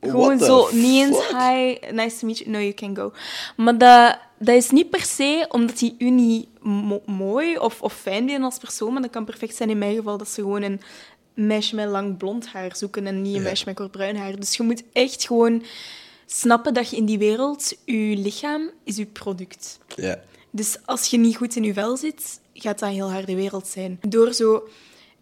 Gewoon zo, niet eens hi, nice to meet you, no, you can go. Maar dat, dat is niet per se omdat die u niet mo- mooi of, of fijn vinden als persoon, maar dat kan perfect zijn in mijn geval dat ze gewoon een meisje met lang blond haar zoeken en niet een Ja. meisje met kort bruin haar. Dus je moet echt gewoon snappen dat je in die wereld, je lichaam is je product. Ja. Dus als je niet goed in je vel zit, gaat dat een heel harde wereld zijn. Door zo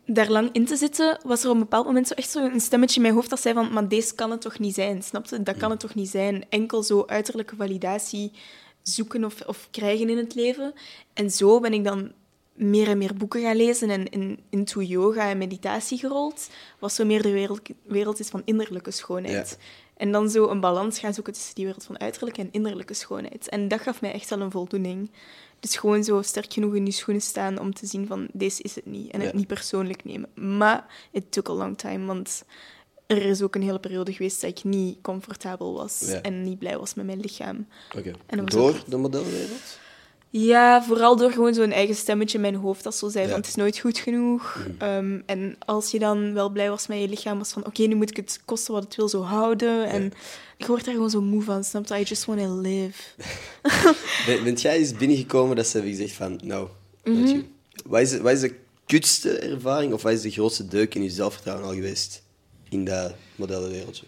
daar lang in te zitten, was er op een bepaald moment zo echt zo een stemmetje in mijn hoofd dat zei van, maar deze kan het toch niet zijn, snap je? Dat kan het toch niet zijn? Enkel zo uiterlijke validatie zoeken of, of krijgen in het leven. En zo ben ik dan meer en meer boeken gaan lezen en in, into yoga en meditatie gerold, wat zo meer de wereld, wereld is van innerlijke schoonheid. En dan zo een balans gaan zoeken tussen die wereld van uiterlijke en innerlijke schoonheid. En dat gaf mij echt wel een voldoening. Dus gewoon zo sterk genoeg in je schoenen staan om te zien van, deze is het niet. En het Ja. niet persoonlijk nemen. Maar it took a long time, want er is ook een hele periode geweest dat ik niet comfortabel was Ja. en niet blij was met mijn lichaam. Oké. Door ook- de modellenwereld? Ja, vooral door gewoon zo'n eigen stemmetje in mijn hoofd dat zo zei Ja. van het is nooit goed genoeg. Ehm, en als je dan wel blij was met je lichaam, was van oké, nu moet ik het kosten wat het wil zo houden. En ik word daar gewoon zo moe van, snap je? I just want to live. Ben, bent jij eens binnengekomen dat ze hebben gezegd van, nou, je, wat, is, wat is de kutste ervaring of wat is de grootste deuk in je zelfvertrouwen al geweest in dat modellenwereldje?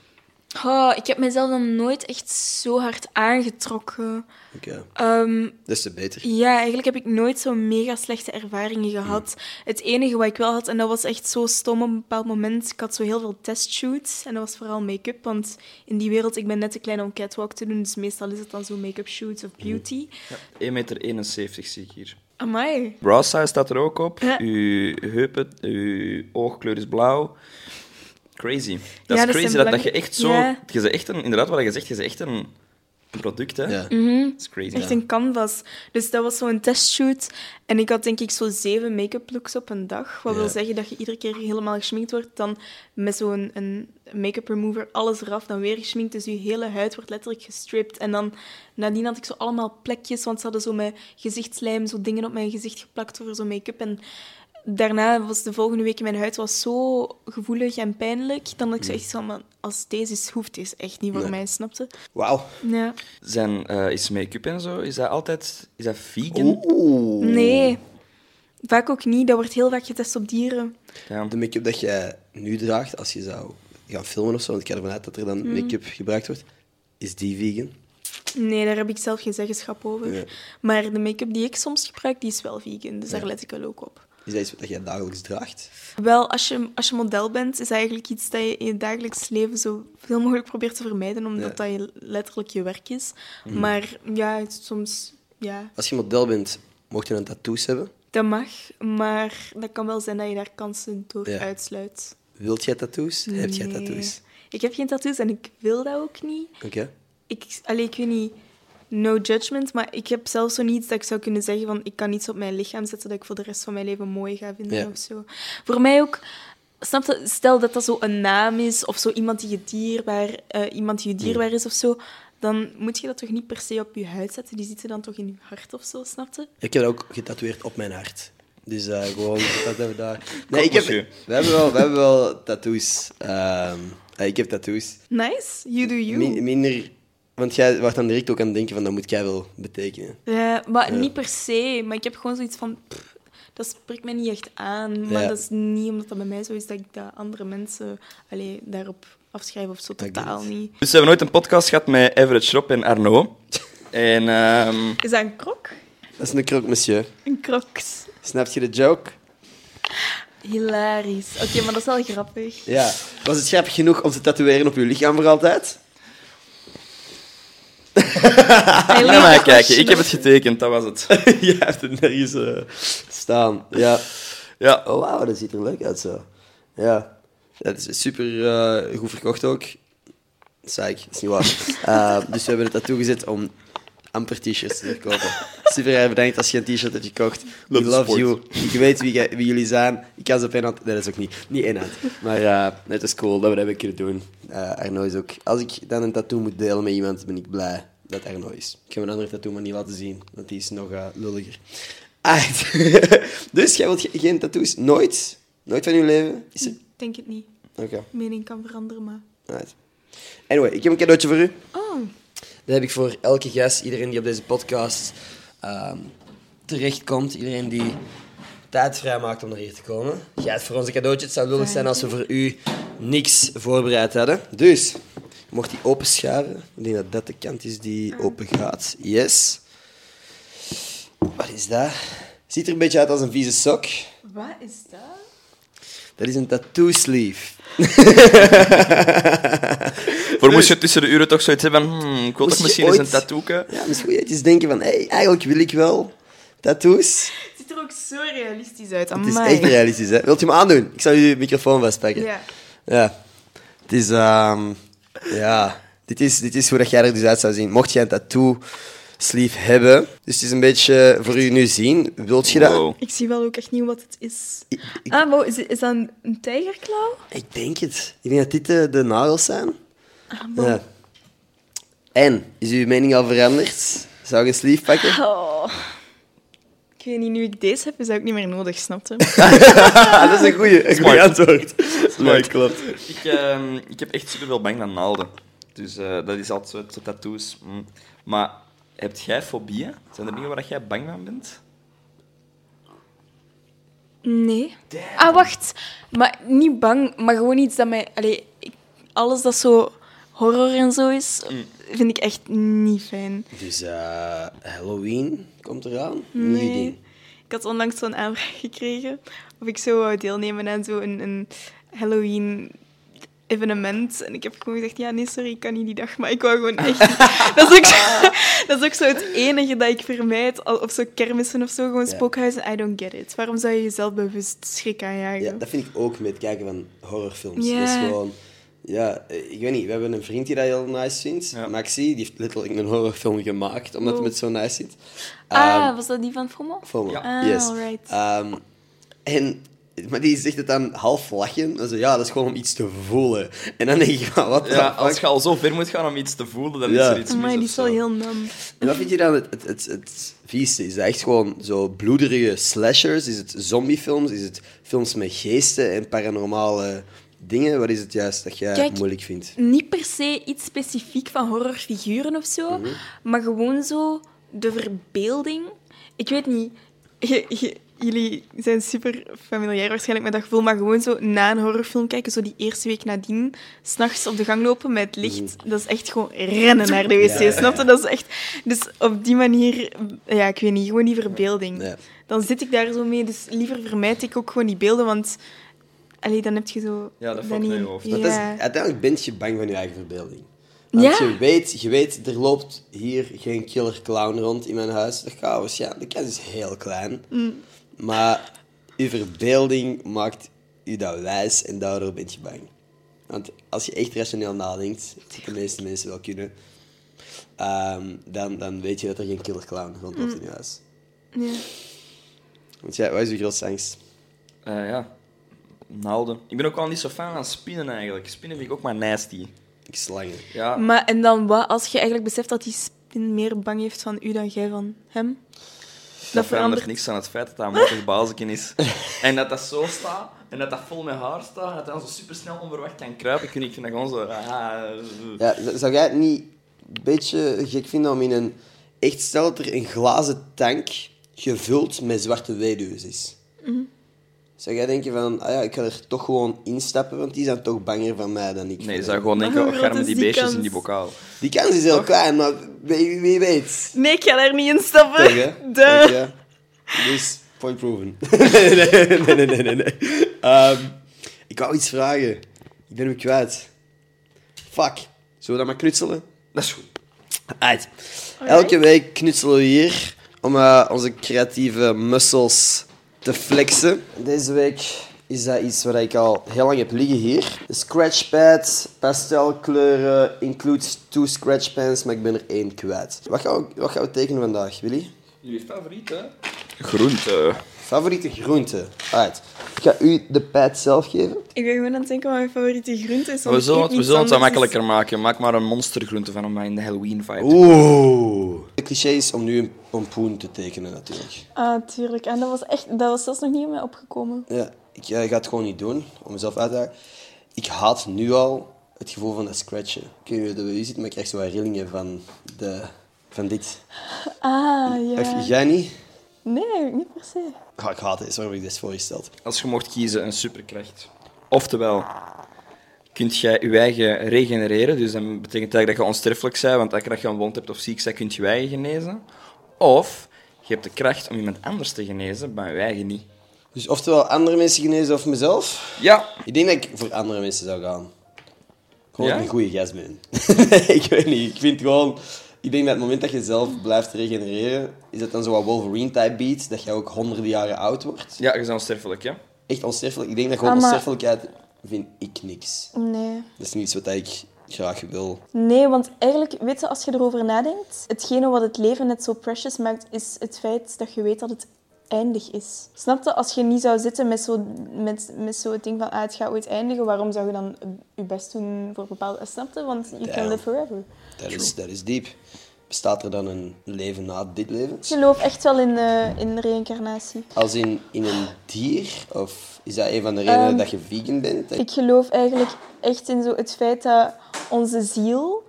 Oh, ik heb mezelf dan nooit echt zo hard aangetrokken. Oké, Ehm, des te beter. Ja, eigenlijk heb ik nooit zo'n mega slechte ervaringen gehad. Het enige wat ik wel had, en dat was echt zo stom op een bepaald moment, ik had zo heel veel testshoots. En dat was vooral make-up, want in die wereld, ik ben net te klein om catwalk te doen, dus meestal is het dan zo make-up shoots of beauty. 1,71 meter zie ik hier. Amai. Brow size staat er ook op. Ja. Uw heupen, uw oogkleur is blauw. Crazy. Dat Ja, is dat crazy dat, dat je echt zo... Ja. Je bent echt een, inderdaad, wat je zegt, je bent echt een product, hè. Ja. Dat is crazy. Echt een canvas. Dus dat was zo'n testshoot. En ik had denk ik zo zeven make-up looks op een dag. Wat wil zeggen dat je iedere keer helemaal geschminkt wordt. Dan met zo'n een make-up remover alles eraf. Dan weer geschminkt. Dus je hele huid wordt letterlijk gestript. En dan nadien had ik zo allemaal plekjes. Want ze hadden zo met gezichtslijm zo dingen op mijn gezicht geplakt over zo'n make-up. En daarna was de volgende week mijn huid was zo gevoelig en pijnlijk. Dan had ik zo echt van, man, als deze is, hoeft deze echt niet voor Nee. mij, snapte? Wauw. Ja. Zijn, eh, is make-up en zo, is dat altijd... Is dat vegan? Oeh. Nee. Vaak ook niet. Dat wordt heel vaak getest op dieren. Ja. De make-up dat jij nu draagt, als je zou gaan filmen of zo, want ik ga ervan uit dat er dan Mhm. make-up gebruikt wordt, is die vegan? Nee, daar heb ik zelf geen zeggenschap over. Ja. Maar de make-up die ik soms gebruik, die is wel vegan. Dus daar let ik wel ook op. Is dat iets dat jij dagelijks draagt? Wel, als je, als je model bent, is dat eigenlijk iets dat je in je dagelijks leven zo veel mogelijk probeert te vermijden, omdat dat je letterlijk je werk is. Maar ja, soms... Ja, Als je model bent, mocht je dan tattoos hebben? dat mag. Maar dat kan wel zijn dat je daar kansen door Ja. uitsluit. Wilt jij tattoos? Heb jij tattoos? Ik heb geen tattoos en ik wil dat ook niet. Oké. ik, allee, ik weet niet, no judgment, maar ik heb zelfs zo niets dat ik zou kunnen zeggen van ik kan iets op mijn lichaam zetten dat ik voor de rest van mijn leven mooi ga vinden Ja. of zo. Voor mij ook, snap je, stel dat dat zo een naam is of zo iemand die je dierbaar, eh, iemand die je dierbaar is of zo, dan moet je dat toch niet per se op je huid zetten, die zitten dan toch in je hart of zo, snap je? Ik heb dat ook getatoeëerd op mijn hart. Dus eh, gewoon, dat hebben we daar. Nee, ik heb, we, hebben wel, we hebben wel tattoos. Ehm, eh, ik heb tattoos. Nice, you do you. Mi- minder, want jij wordt dan direct ook aan het denken van dat moet jij wel betekenen. Ja, maar niet per se, maar ik heb gewoon zoiets van, pff, dat spreekt mij niet echt aan. Maar Ja. dat is niet omdat dat bij mij zo is dat ik dat andere mensen allee, daarop afschrijf of zo, get totaal niet. Dus we hebben nooit een podcast gehad met Everett Schropp en Arno. En ehm, Is dat een krok? Dat is een krok, monsieur. Een crocs. Snap je de joke? Hilarisch. Oké, maar dat is wel grappig. Ja. Was het grappig genoeg om te tatoeëren op je lichaam voor altijd? Hij kijken, ik heb het getekend, dat was het. Jij hebt het nergens eh, staan. Ja. Ja, Oh, wauw, dat ziet er leuk uit zo. Ja. Dat is super eh, goed verkocht ook. Saai, dat is niet waar. Eh, dus we hebben het tattoo gezet om amper t-shirts te verkopen. Super erg bedankt als je een t-shirt hebt gekocht. We Love sport. you. Ik weet wie, jij- wie jullie zijn. Ik kan ze op één hand... Nee, dat is ook niet. Niet één hand. Maar eh, het is cool dat we dat hebben kunnen doen. Eh, Arno is ook... Als ik dan een tattoo moet delen met iemand, ben ik blij dat Arno is. Ik ga mijn andere tattoo maar niet laten zien, want die is nog eh, lulliger. Alright. dus jij wilt ge- geen tattoos? Nooit? Nooit van je leven? Is er... Ik denk het niet. Oké. Mening kan veranderen, maar... Anyway, ik heb een cadeautje voor u. Oh, Dat heb ik voor elke gast, iedereen die op deze podcast ehm, terechtkomt, iedereen die tijd vrijmaakt om naar hier te komen. Jij hebt voor ons een cadeautje. Het zou lullig zijn als we voor u niks voorbereid hadden. Dus, mocht die openschuiven. Ik denk dat dat de kant is die open gaat. Yes. Wat is dat? Ziet er een beetje uit als een vieze sok. wat is dat? Dat is een tattoo sleeve. Voor moest je tussen de uren toch zoiets hebben van, hmm, ik wil Moest toch je misschien eens een ooit- tattooke. Ja, misschien moet je eens denken van, hey, eigenlijk wil ik wel tattoos. Het ziet er ook zo realistisch uit. Het is Amai. echt realistisch, hè. Wilt je hem aandoen? Ik zal je microfoon vastpakken. Ja. Ja. Het is, ehm, ja, dit is, dit is hoe dat jij er dus uit zou zien. Mocht jij een tattoo sleeve hebben, dus het is een beetje voor u nu zien. Wilt je dat? Wow. Ik zie wel ook echt niet wat het is. Ik, ik- Ah, wow, is, is dat een, een tijgerklauw? ik denk het. Ik denk dat dit de, de nagels zijn. Ah, bon. Ja. En, is uw mening al veranderd? Zou ik een sleeve pakken? Oh. Ik weet niet, nu ik deze heb, is dat ook niet meer nodig, snap je? Ah, dat is een goede, een Nee, klopt. Ik, ehm, ik heb echt superveel bang van naalden. Dus eh, dat is altijd zo, zo tattoos. Mm. Maar heb jij fobieën? Zijn er dingen waar jij bang van bent? Nee. Ah, wacht. Maar niet bang, maar gewoon iets dat mij... Allee, ik- alles dat zo horror en zo is, vind ik echt niet fijn. Dus eh, Halloween komt eraan. Nieuw Nee. ding. Ik had onlangs zo'n aanvraag gekregen of ik zou wou deelnemen aan zo'n een Halloween evenement. En ik heb gewoon gezegd, ja, nee, sorry, ik kan niet die dag, maar ik wou gewoon echt... dat, is ook zo, dat is ook zo het enige dat ik vermijd, al- op zo'n kermissen of zo, gewoon Ja. spookhuizen. I don't get it. Waarom zou je jezelf bewust schrik aanjagen? Ja, dat vind ik ook met het kijken van horrorfilms. Ja. Dat is gewoon... Ja, eh, ik weet niet. We hebben een vriend die dat heel nice vindt. Ja. Maxi, die heeft letterlijk een horrorfilm gemaakt, omdat hij het zo nice vindt. ah, Ehm, was dat die van voor me. Ja. Ah, yes. alright. Ehm, en, maar die zegt het dan half lachen. Zo, ja, dat is gewoon om iets te voelen. En dan denk ik, wat Ja, als je al zo ver moet gaan om iets te voelen, dan Ja. is er iets mis. Maar die is wel heel nam. En wat vind je dan het, het, het, het vieste? Is dat echt gewoon zo bloederige slashers? Is het zombiefilms? Is het films met geesten en paranormale dingen? Wat is het juist dat jij Kijk, moeilijk vindt? Niet per se iets specifiek van horrorfiguren of zo, Mhm. maar gewoon zo de verbeelding. Ik weet niet, je- je- jullie zijn super familiair waarschijnlijk met dat gevoel, maar gewoon zo na een horrorfilm kijken, zo die eerste week nadien, s'nachts op de gang lopen met het licht, dat is echt gewoon rennen naar de wc. Ja, snap je? Dat is echt... Dus op die manier, ja, ik weet niet, gewoon die verbeelding. Ja. Dan zit ik daar zo mee, dus liever vermijd ik ook gewoon die beelden, want... Allee, dan heb je zo... Ja, dat valt niet- naar je hoofd. Dat is, uiteindelijk ben je bang van je eigen verbeelding. Want Ja. je, weet, je weet, er loopt hier geen killer clown rond in mijn huis. Dat gaat waarschijnlijk, de kans is heel klein. Mm. Maar je verbeelding maakt je dat wijs en daardoor ben je bang. Want als je echt rationeel nadenkt, wat de meeste mensen wel kunnen, ehm, dan, dan weet je dat er geen killer clown rondloopt Mm. in je huis. Ja. Want ja, wat is je grootste angst? Eh, ja, naalden. Ik ben ook wel niet zo fan van spinnen eigenlijk. Spinnen vind ik ook maar nasty. Ik slangen. Ja, Maar en dan wat als je eigenlijk beseft dat die spin meer bang heeft van u dan jij van hem? Dat verandert niks aan het feit dat dat een mottig bazeken is. en dat dat zo staat, en dat dat vol met haar staat, en dat dat dan zo supersnel onverwacht kan kruipen. Ik vind, ik vind dat gewoon zo... ah, Ja, z- zou jij het niet een beetje gek vinden om in een... Echt, stel dat er een glazen tank gevuld met zwarte weduws is. Mhm. Zou jij denken van, ah ja, ik ga er toch gewoon instappen, want die zijn toch banger van mij dan ik. Nee, je zou gewoon denken, hoe oh, groot ga met is die die beestjes kans? in die bokaal. Die kans is heel klein, maar wie, wie weet. Nee, ik ga daar niet in stappen. Toch, hè? Duh. Dank je. Dus, point proven. nee, nee, nee, nee, nee, nee. nee. Ehm, ik wou iets vragen. Ik ben hem kwijt. Fuck. Zullen we dat maar knutselen? Dat is goed. Uit. Alright. Elke week knutselen we hier om eh, onze creatieve muscles te flexen. Deze week is dat iets wat ik al heel lang heb liggen hier. De scratchpad, pastelkleuren, includes two scratchpens, maar ik ben er één kwijt. Wat gaan we, wat gaan we tekenen vandaag, Willy? Jullie favoriet, hè? Groente. Favoriete groente. Uit. Ik ga u de pad zelf geven. Ik ben gewoon aan het denken wat mijn favoriete groente is. want We ik zullen, het, we zullen het wat makkelijker maken. Maak maar een monstergroente van om mij in de Halloween-vibe Oeh. Het cliché is om nu een pompoen te tekenen, natuurlijk. Ah, tuurlijk. En dat was, echt, dat was zelfs nog niet in mij opgekomen. Ja, ik ga het gewoon niet doen, om mezelf uit te dagen. Ik haat nu al het gevoel van dat scratchen. Ik weet niet hoe dat bij u zit, maar ik krijg zo wat rillingen van, de, van dit. Ah, Heb ja. Jij niet? Nee, niet per se. Ik haat het, zo heb ik dit voorgesteld. Als je mocht kiezen, een superkracht. Oftewel, kunt jij je eigen regenereren. Dus dat betekent eigenlijk dat je onsterfelijk bent, want elke keer dat je een wond hebt of ziek bent, kun je je eigen genezen. Of je hebt de kracht om iemand anders te genezen, maar je eigen niet. Dus oftewel andere mensen genezen of mezelf? Ja. Ik denk dat ik voor andere mensen zou gaan. Gewoon Ja? dat ik een goede gast ben. ik weet niet. Ik vind gewoon... Ik denk dat het moment dat je zelf blijft regenereren, is dat dan zo wat Wolverine-type beat, dat je ook honderden jaren oud wordt. Ja, je bent onsterfelijk, hè? Echt onsterfelijk. Ik denk dat gewoon Ah, maar- onsterfelijkheid vind ik niks. Nee. Dat is niets wat ik graag wil. Nee, want eigenlijk, weet je, als je erover nadenkt, hetgene wat het leven net zo precious maakt, is het feit dat je weet dat het eindig is. Snap je? Als je niet zou zitten met zo'n met, met zo het ding van, ah, het gaat ooit eindigen, waarom zou je dan je best doen voor bepaalde... Snap je? Want you can Damn. live forever. Dat is, dat is diep. Bestaat er dan een leven na dit leven? Ik geloof echt wel in, eh, in reïncarnatie. Als in, in een dier? Of is dat een van de redenen Ehm, dat je vegan bent? Ik geloof eigenlijk echt in zo het feit dat onze ziel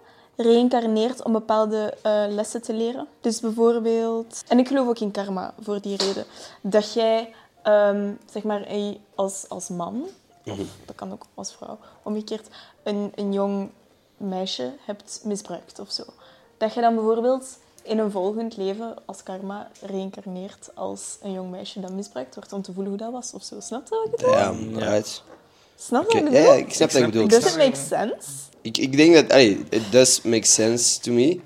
reïncarneert om bepaalde eh, lessen te leren. Dus bijvoorbeeld... En ik geloof ook in karma, voor die reden. Dat jij, ehm, zeg maar, als, als man, of dat kan ook als vrouw, omgekeerd, een, een jong meisje hebt misbruikt of zo. Dat je dan bijvoorbeeld in een volgend leven als karma reïncarneert als een jong meisje dat misbruikt wordt om te voelen hoe dat was of zo. Snap je wat ik bedoel? Ja, Ja. right. Snap je Oké, wat ik Ja, bedoel? ja, ik snap Ik wat je snap- bedoelt. Does it make sense? Ik, ik denk dat... Allee, it does make sense to me.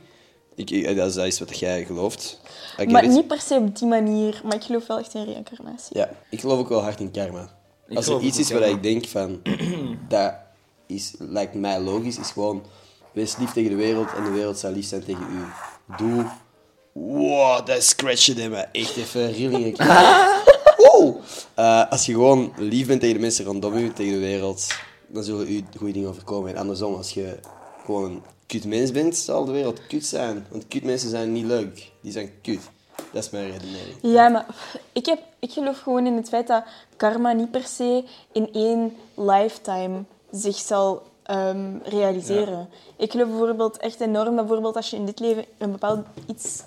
Ik, ik- dat, is, dat is wat jij gelooft. Maar it. niet per se op die manier. Maar ik geloof wel echt in reïncarnatie. Ja, ik geloof ook wel hard in karma. Ik Als er iets is in waar ik denk van... dat is, lijkt mij logisch, is gewoon... Wees lief tegen de wereld en de wereld zal lief zijn tegen u. Doe... Wow, dat scratchte me echt even rillingen. Wow. Eh, als je gewoon lief bent tegen de mensen rondom u, tegen de wereld, dan zullen u goede dingen overkomen. En andersom, als je gewoon een kut mens bent, zal de wereld kut zijn. Want kut mensen zijn niet leuk. Die zijn kut. Dat is mijn redenering. Ja, maar ik, heb, ik geloof gewoon in het feit dat karma niet per se in één lifetime zich zal ehm, realiseren. Ik geloof bijvoorbeeld echt enorm dat bijvoorbeeld als je in dit leven een bepaald iets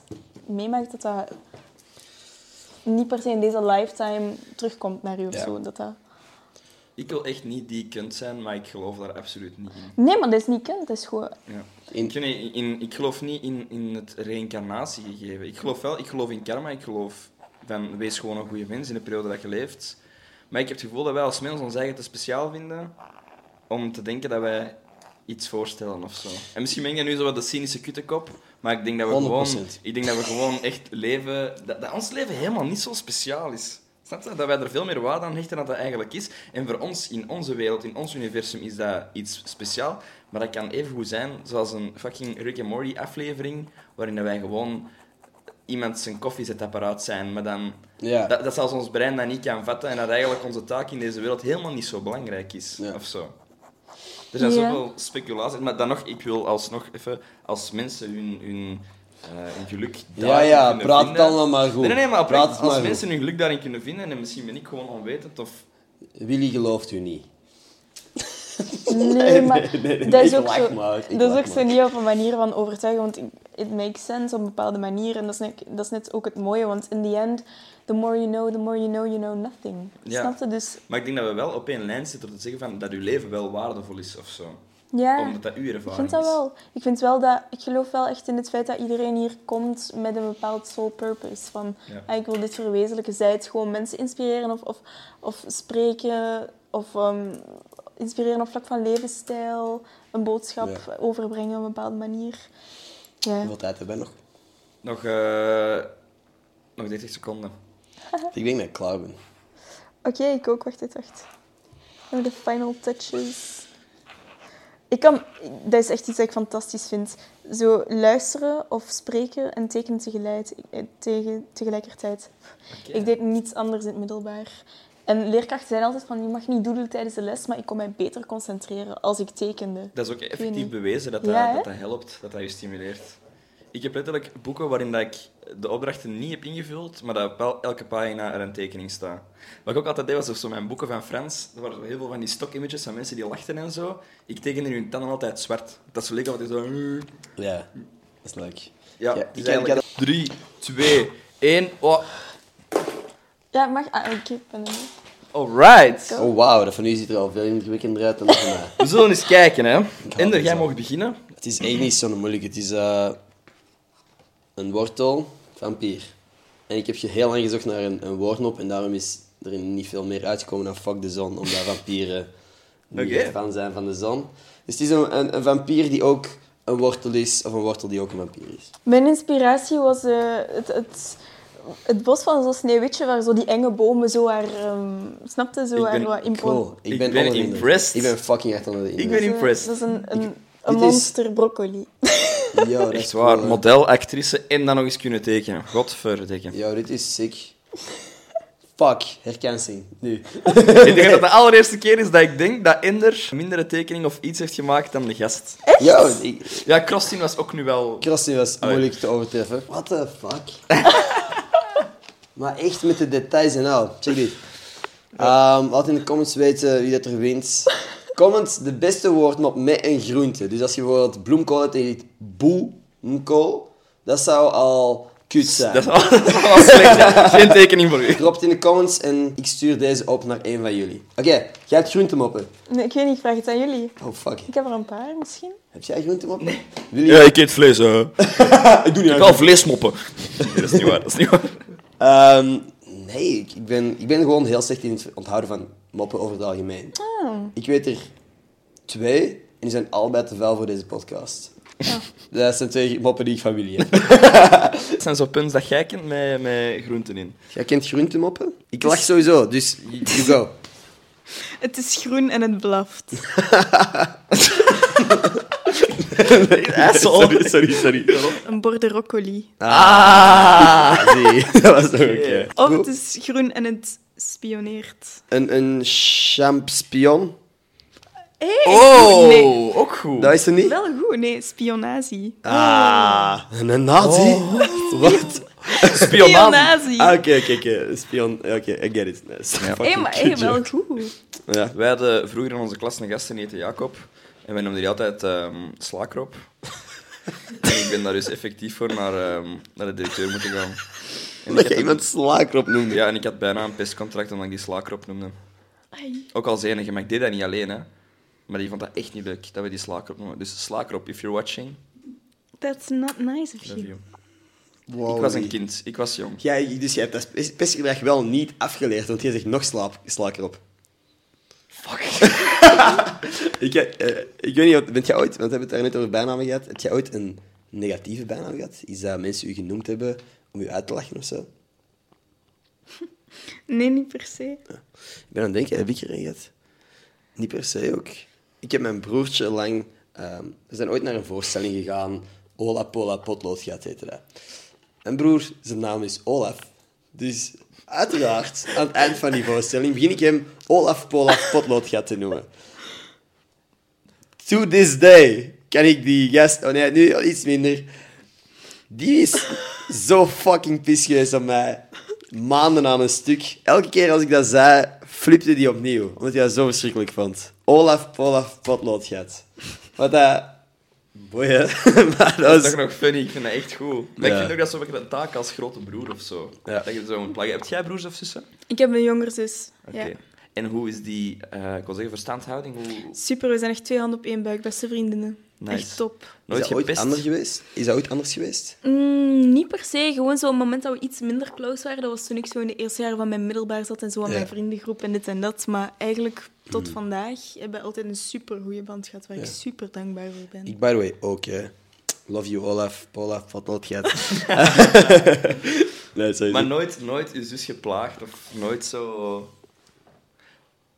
meemaakt, dat dat niet per se in deze lifetime terugkomt naar u of zo. Dat dat... Ik wil echt niet die kunt zijn, maar ik geloof daar absoluut niet in. Nee, maar dat is niet kent. Dat is gewoon... Ja. In- Ik, in, geloof niet in, in het reïncarnatie gegeven. Ik geloof wel, ik geloof in karma. Ik geloof van wees gewoon een goede mens in de periode dat je leeft. Maar ik heb het gevoel dat wij als mens ons eigen te speciaal vinden om te denken dat wij iets voorstellen of zo. En misschien ben je nu zo wat de cynische kuttekop, maar ik denk dat we 100%. gewoon, ik denk dat we gewoon echt leven, dat, dat ons leven helemaal niet zo speciaal is. Snap je? Dat wij er veel meer waarde aan hechten dan dat eigenlijk is. En voor ons, in onze wereld, in ons universum, is dat iets speciaal. Maar dat kan even goed zijn zoals een fucking Rick and Morty aflevering, waarin dat wij gewoon iemand zijn koffiezetapparaat zijn, maar dan... Ja. Dat, dat zelfs ons brein dat niet kan vatten en dat eigenlijk onze taak in deze wereld helemaal niet zo belangrijk is. Ja. Of zo. Er zijn Ja. zoveel speculaties, maar dan nog, ik wil alsnog even, als mensen hun, hun, eh, hun geluk Ja, daarin ja, kunnen praat vinden- allemaal maar goed. Nee, nee, maar praat maar als goed. mensen hun geluk daarin kunnen vinden, en misschien ben ik gewoon onwetend, of... Willy gelooft u niet. Nee, maar nee, nee, dat is ook, zo, dat is ook zo niet op een manier van overtuigen, want it makes sense op een bepaalde manier. En dat is, net, dat is net ook het mooie, want in the end, the more you know, the more you know, you know nothing. Ja. Snap je? Dus Maar ik denk dat we wel op één lijn zitten om te zeggen van, dat uw leven wel waardevol is, of zo. Ja, Omdat dat uw ik ervaring vind dat is. wel. Ik vind wel dat, ik geloof wel echt in het feit dat iedereen hier komt met een bepaald soul purpose. Van, Ja. ah, ik wil dit verwezenlijken. Zij het gewoon mensen inspireren of, of, of spreken of ehm, inspireren op vlak van levensstijl, een boodschap Ja. overbrengen op een bepaalde manier. Ja. Hoeveel tijd hebben we nog? Nog, eh, nog 30 seconden. Ik denk dat ik klaar ben. Oké, ik ook. Wacht, wacht, wacht. Nog de final touches. Ik kan... Dat is echt iets dat ik fantastisch vind. Zo luisteren of spreken en tekenen tegelijk, tegen, tegelijkertijd. Ik deed niets anders in het middelbaar. En leerkrachten zeiden altijd van, je mag niet doodelen tijdens de les, maar ik kon mij beter concentreren als ik tekende. Dat is ook effectief bewezen dat dat, Ja, hè? dat dat helpt, dat dat je stimuleert. Ik heb letterlijk boeken waarin dat ik de opdrachten niet heb ingevuld, maar dat op el- elke pagina er een tekening staat. Wat ik ook altijd deed, was of zo mijn boeken van Frans. Er waren heel veel van die stock-images van mensen die lachten en zo. Ik tekende hun tanden altijd zwart. Dat ze leek altijd zo... Ja, dat is leuk. Ja, Ja, dus eigenlijk... 3, 2, 1... Oh, Ja, mag... Ah, ik ben er alright. Oh, wauw, dat van u ziet er al veel indrukwekkender uit dan van mij. We zullen eens kijken, hè. Ender, jij zo. mag beginnen. Het is echt niet zo moeilijk. Het is eh, een wortel van pier. En ik heb heel lang gezocht naar een, een woordnop en daarom is er niet veel meer uitgekomen dan Fuck de Zon, omdat vampieren niet Oké. fan zijn van de zon. Dus het is een, een, een vampier die ook een wortel is, of een wortel die ook een vampier is. Mijn inspiratie was eh, het, het, het bos van zo'n sneeuwwitje, waar zo die enge bomen zo haar... ehm snapte? Zo Ik haar ben- wat impo- Cool. Ik, Ik ben, ben impressed. Ik ben fucking echt onder de Ik indruk. ben Dat is, eh, impressed. Dat is een, een, dit een is- monster broccoli. Yo, dat Echt is waar, cool, model, actrice en dan nog eens kunnen tekenen. Godverdikke. Yo, dit is sick. Fuck, herkansing. Nu. ik denk dat de allereerste keer is dat ik denk dat Ender mindere tekening of iets heeft gemaakt dan de gast. Yo, ik, Ja, was ook nu wel... Krusty was moeilijk te overtreffen. What the fuck? maar echt met de details en al. Check dit. Ehm, laat in de comments weten wie dat er wint. Comment de beste woordmop met een groente. Dus als je bijvoorbeeld bloemkool hebt en je boemkool, dat zou al kut zijn. Dat is al, dat is al slecht. ja. Geen tekening voor u. Drop het in de comments en ik stuur deze op naar een van jullie. Oké, jij hebt groentemoppen. Nee, ik weet niet, ik vraag het aan jullie. Oh fuck. Ik heb er een paar misschien. Heb jij groentemoppen? Nee. Wil je... Ja, ik eet vlees. hè. ik doe Ik heb wel vleesmoppen. Nee, dat is niet waar. Dat is niet waar. Ehm, nee, ik, ik, ben, ik ben gewoon heel slecht in het onthouden van moppen over het algemeen. Ik weet er twee en die zijn allebei te vuil voor deze podcast. Dat zijn twee moppen die ik van Willy heb. Het zijn zo puns dat jij kent met, met groenten in. Jij kent groentemoppen? Ik lach sowieso, dus you go. Het is groen en het blaft. Asshole. sorry, sorry. Een borde broccoli. Ah, zie. Dat was toch oké. Of het is groen en het spioneert. Een, een champion? Hey, Oh, Nee, ook goed. Dat is er niet? wel goed. Nee, spionazie. Ah, een nazi? Wat? Spionazie. Ah, oké, oké, oké. Spion. Oké, I get it. Nice. Fucking maar hey, wel goed. Ja. Wij hadden vroeger in onze klas een gast die heette Jacob. En wij noemden die altijd ehm Slaakrop. en ik ben daar dus effectief voor naar, ehm, naar de directeur moeten gaan. En Dat ik je iemand slaakrop noemde. Ja, en ik had bijna een pestcontract omdat ik die Slaakrop noemde. Ai. Ook als enige, maar ik deed dat niet alleen, hè. Maar die vond dat echt niet leuk, dat we die Slaakrop noemen. Dus Slaakrop, if you're watching, That's not nice of love you. you. Wow, Ik was een kind, ik was jong. Jij, dus jij hebt dat pes- pestgedrag wel niet afgeleerd, want jij zegt nog slaap, slaakrop. Fuck. Ik, eh, ik weet niet, wat- bent jij ooit, want we hebben het daar net over bijnamen gehad, heb jij ooit een negatieve bijnaam gehad? Iets dat mensen u genoemd hebben om u uit te lachen of zo? Nee, niet per se. Ik ben aan het denken, heb ik er een gehad? Niet per se ook. Ik heb mijn broertje lang... ehm, we zijn ooit naar een voorstelling gegaan. Ola Pola Potlood gaat dat. Mijn broer, zijn naam is Olaf. Dus uiteraard, aan het eind van die voorstelling begin ik hem Olaf Pola Potlood gaat te noemen. To this day kan ik die gast... Oh nee, nu al iets minder. Die is zo fucking pis geweest op mij. Maanden aan een stuk. Elke keer als ik dat zei, flipte die opnieuw. Omdat hij dat zo verschrikkelijk vond. Olaf Polaf Potloodgat. Wat dat... Boeien. maar dat Dat is was... toch nog funny, ik vind dat echt goed. Maar Ja. ik vind ook dat zo een taak als grote broer of zo. Ja. Dat je zo moet plaggen. Heb jij broers of zussen? Ik heb een jonger zus. Oké. Ja. En hoe is die, eh, ik wil zeggen, verstandhouding? Hoe... Super, we zijn echt twee handen op één buik. Beste vriendinnen. Nice. Echt top. Is Nooit dat ooit anders geweest? Is dat ooit anders geweest? Mm, niet per se. Gewoon zo'n moment dat we iets minder close waren. Dat was toen ik zo in de eerste jaren van mijn middelbaar zat en zo aan Ja. mijn vriendengroep en dit en dat. Maar eigenlijk tot vandaag hebben we altijd een super goede band gehad waar ik super dankbaar voor ben. Ik, by the way, ook, hè. Love you, Olaf. Polaf Potloodgat. nee, sorry. Maar nooit, nooit je zus geplaagd of nooit zo...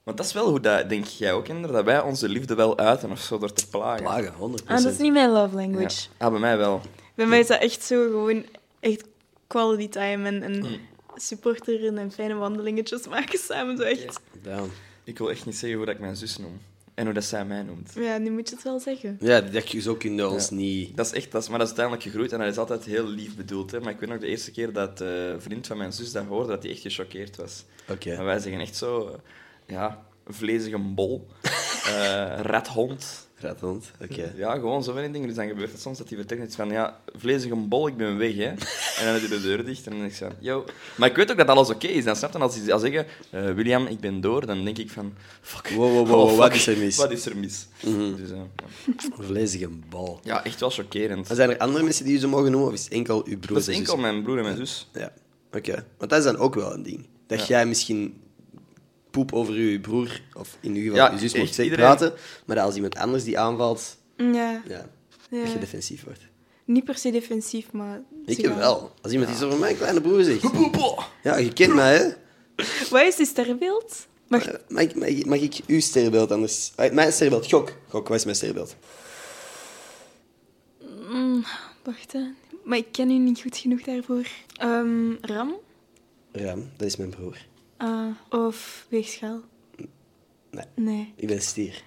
Want dat is wel hoe dat, denk jij ook, Ender, dat wij onze liefde wel uiten of zo door te plagen. Plagen, 100%. Ah, dat is niet mijn love Ja. language. Ah, bij mij wel. Bij mij is dat echt zo gewoon echt quality time en, en supporteren en fijne wandelingetjes maken samen. Zo echt. Down. Ik wil echt niet zeggen hoe dat ik mijn zus noem. En hoe dat zij mij noemt. Ja, nu moet je het wel zeggen. Ja, dat, zo kunnen ons niet... Dat is echt, dat is, maar dat is uiteindelijk gegroeid en dat is altijd heel lief bedoeld. Hè. Maar ik weet nog de eerste keer dat eh, een vriend van mijn zus dat hoorde, dat hij echt gechoqueerd was. Oké. En wij zeggen echt zo, ja, vlezige bol, eh rathond. Rathond, oké. Ja, gewoon zo van die dingen. Dus dan gebeurt het soms dat hij vertrekt iets van, ja, vlezige bol, ik ben weg, hè. En dan heeft hij de deur dicht en dan denk ik zo, yo. Maar ik weet ook dat alles oké is. Dan snap je, als hij zal zeggen, eh, William, ik ben door, dan denk ik van, fuck. Wow, wow, wow, Oh, wat is er mis? Wat is er mis? Mhm. Dus, eh, ja. Vlezige bal. ja, echt wel chockerend. Zijn er andere mensen die je zo mogen noemen, of is het enkel uw broer Dat is en enkel mijn broer en mijn zus. Ja, oké. Want dat is dan ook wel een ding. Dat Ja. jij misschien poep over je broer, of in uw geval Ja, je zus, mocht iedereen. praten. Maar dat als iemand anders die aanvalt, Ja, ja, ja. dat je defensief wordt. niet per se defensief, maar... Ik wel. Als iemand iets over mijn kleine broer zegt. Ja, je kent mij, hè? Wat is het sterrenbeeld? Mag... Eh, Mag, ik- mag, ik- mag ik uw sterrenbeeld anders... Ah, Mijn sterrenbeeld, gok. Gok, wat is mijn sterrenbeeld? Mm, wacht, hè. Maar ik ken u niet goed genoeg daarvoor. Ehm, ram? Ram, dat is mijn broer. Ah, of weegschaal? Nee. Nee. Ik ben stier.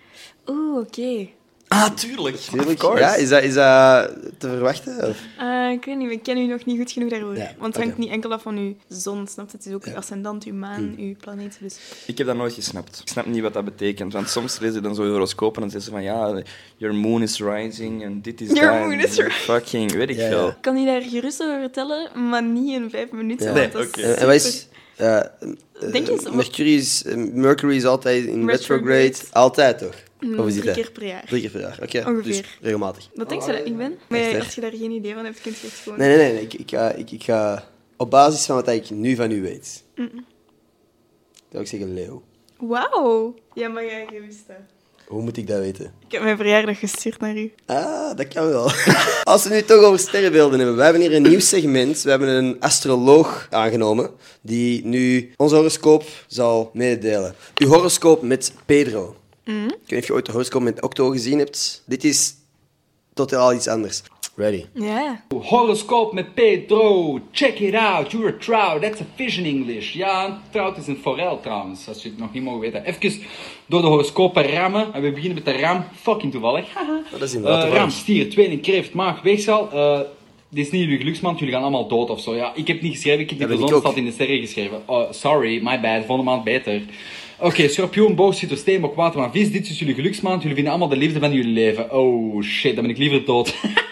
Oeh, oké. Ah, tuurlijk. Tuurlijk. Ja, is dat, is dat te verwachten? Of? Ah, ik weet niet, ik ken u nog niet goed genoeg daarvoor. Ja, Want het hangt niet enkel af van uw zon, snap je? Het is ook uw ascendant, uw maan, uw planeet. Dus... Ik heb dat nooit gesnapt. Ik snap niet wat dat betekent. Want soms lees je dan zo horoscopen en dan zeggen ze van ja, your moon is rising en dit is Your moon is your Fucking, weet ik Ja, ja. veel. Ik kan je daar gerust over vertellen, maar niet in vijf minuten. Nee, dat is oké. En, en wat is... eh, eh, Denk eens- Mercury is, eh, Mercury is altijd in retrograde. Retrograde. Altijd, toch? Mm, Of is drie dat? keer per jaar. Drie keer per jaar, oké. Ongeveer. Dus regelmatig. Wat denk je dat ik ben? Maar Echt, als je daar geen idee van hebt, kun je het gewoon... Nee, nee, nee. nee. Ik, ik, ga, ik, ik ga... Op basis van wat ik nu van u weet... zou ik zeggen Leo. Wauw. Ja, maar jij je wist dat. Hoe moet ik dat weten? Ik heb mijn verjaardag gestuurd naar u. Ah, dat kan wel. Als we nu toch over sterrenbeelden hebben. We hebben hier een nieuw segment. We hebben een astroloog aangenomen die nu ons horoscoop zal mededelen. Uw horoscoop met Pedro. Ik weet niet of je ooit de horoscoop met Octo gezien hebt. Dit is totaal iets anders. Ready. Ja. Horoscoop met Pedro. Check it out. You're a trout. That's a fish in English. Ja, een trout is een forel trouwens, als je het nog niet mogen weten. Even door de horoscopen rammen. En we beginnen met de ram. Fucking toevallig. Haha. dat is inderdaad toevallig. ram, stier, tweeling, kreeft, maag, weegschaal. Eh, dit is niet jullie geluksmaand, jullie gaan allemaal dood of zo. Ja, ik heb het niet geschreven, ik heb ben de staat in de sterren geschreven. Oh, sorry, my bad, volgende maand beter. Oké, schorpioen, boog, schitter, steenbok, waterman, vis. Dit is jullie geluksmaand, jullie vinden allemaal de liefde van jullie leven. Oh shit, dan ben ik liever dood.